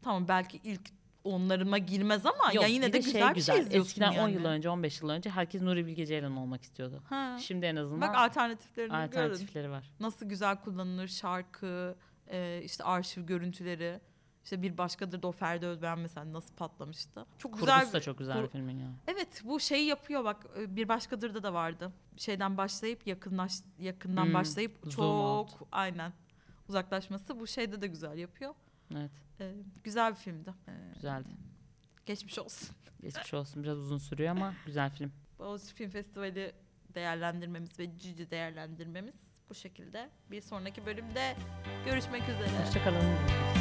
Speaker 1: tamam belki ilk onlarıma girmez ama
Speaker 2: Yok,
Speaker 1: ya yine
Speaker 2: bir
Speaker 1: de, güzel, bir şey izliyorsun
Speaker 2: Eskiden
Speaker 1: yani.
Speaker 2: 10 yıl önce 15 yıl önce herkes Nuri Bilge Ceylan olmak istiyordu.
Speaker 1: Ha.
Speaker 2: Şimdi en azından
Speaker 1: Bak alternatiflerini görün.
Speaker 2: alternatifleri var.
Speaker 1: Nasıl güzel kullanılır şarkı, e, işte arşiv görüntüleri. İşte bir başkadır da o Ferdi Özbeğen mesela nasıl patlamıştı. Çok güzel.
Speaker 2: Kurgusu da çok güzel
Speaker 1: kur-
Speaker 2: bir filmin ya.
Speaker 1: Evet bu şeyi yapıyor bak e, bir başkadırda da vardı. Şeyden başlayıp yakınlaş yakından
Speaker 2: Hmm,
Speaker 1: başlayıp çok aynen uzaklaşması bu şeyde de güzel yapıyor.
Speaker 2: Evet
Speaker 1: E, güzel bir filmdi. E,
Speaker 2: güzeldi.
Speaker 1: Geçmiş olsun.
Speaker 2: Geçmiş olsun biraz uzun sürüyor ama güzel film.
Speaker 1: Boğaziçi Film Festivali değerlendirmemiz ve Cici değerlendirmemiz bu şekilde. Bir sonraki bölümde görüşmek üzere.
Speaker 2: Hoşçakalın.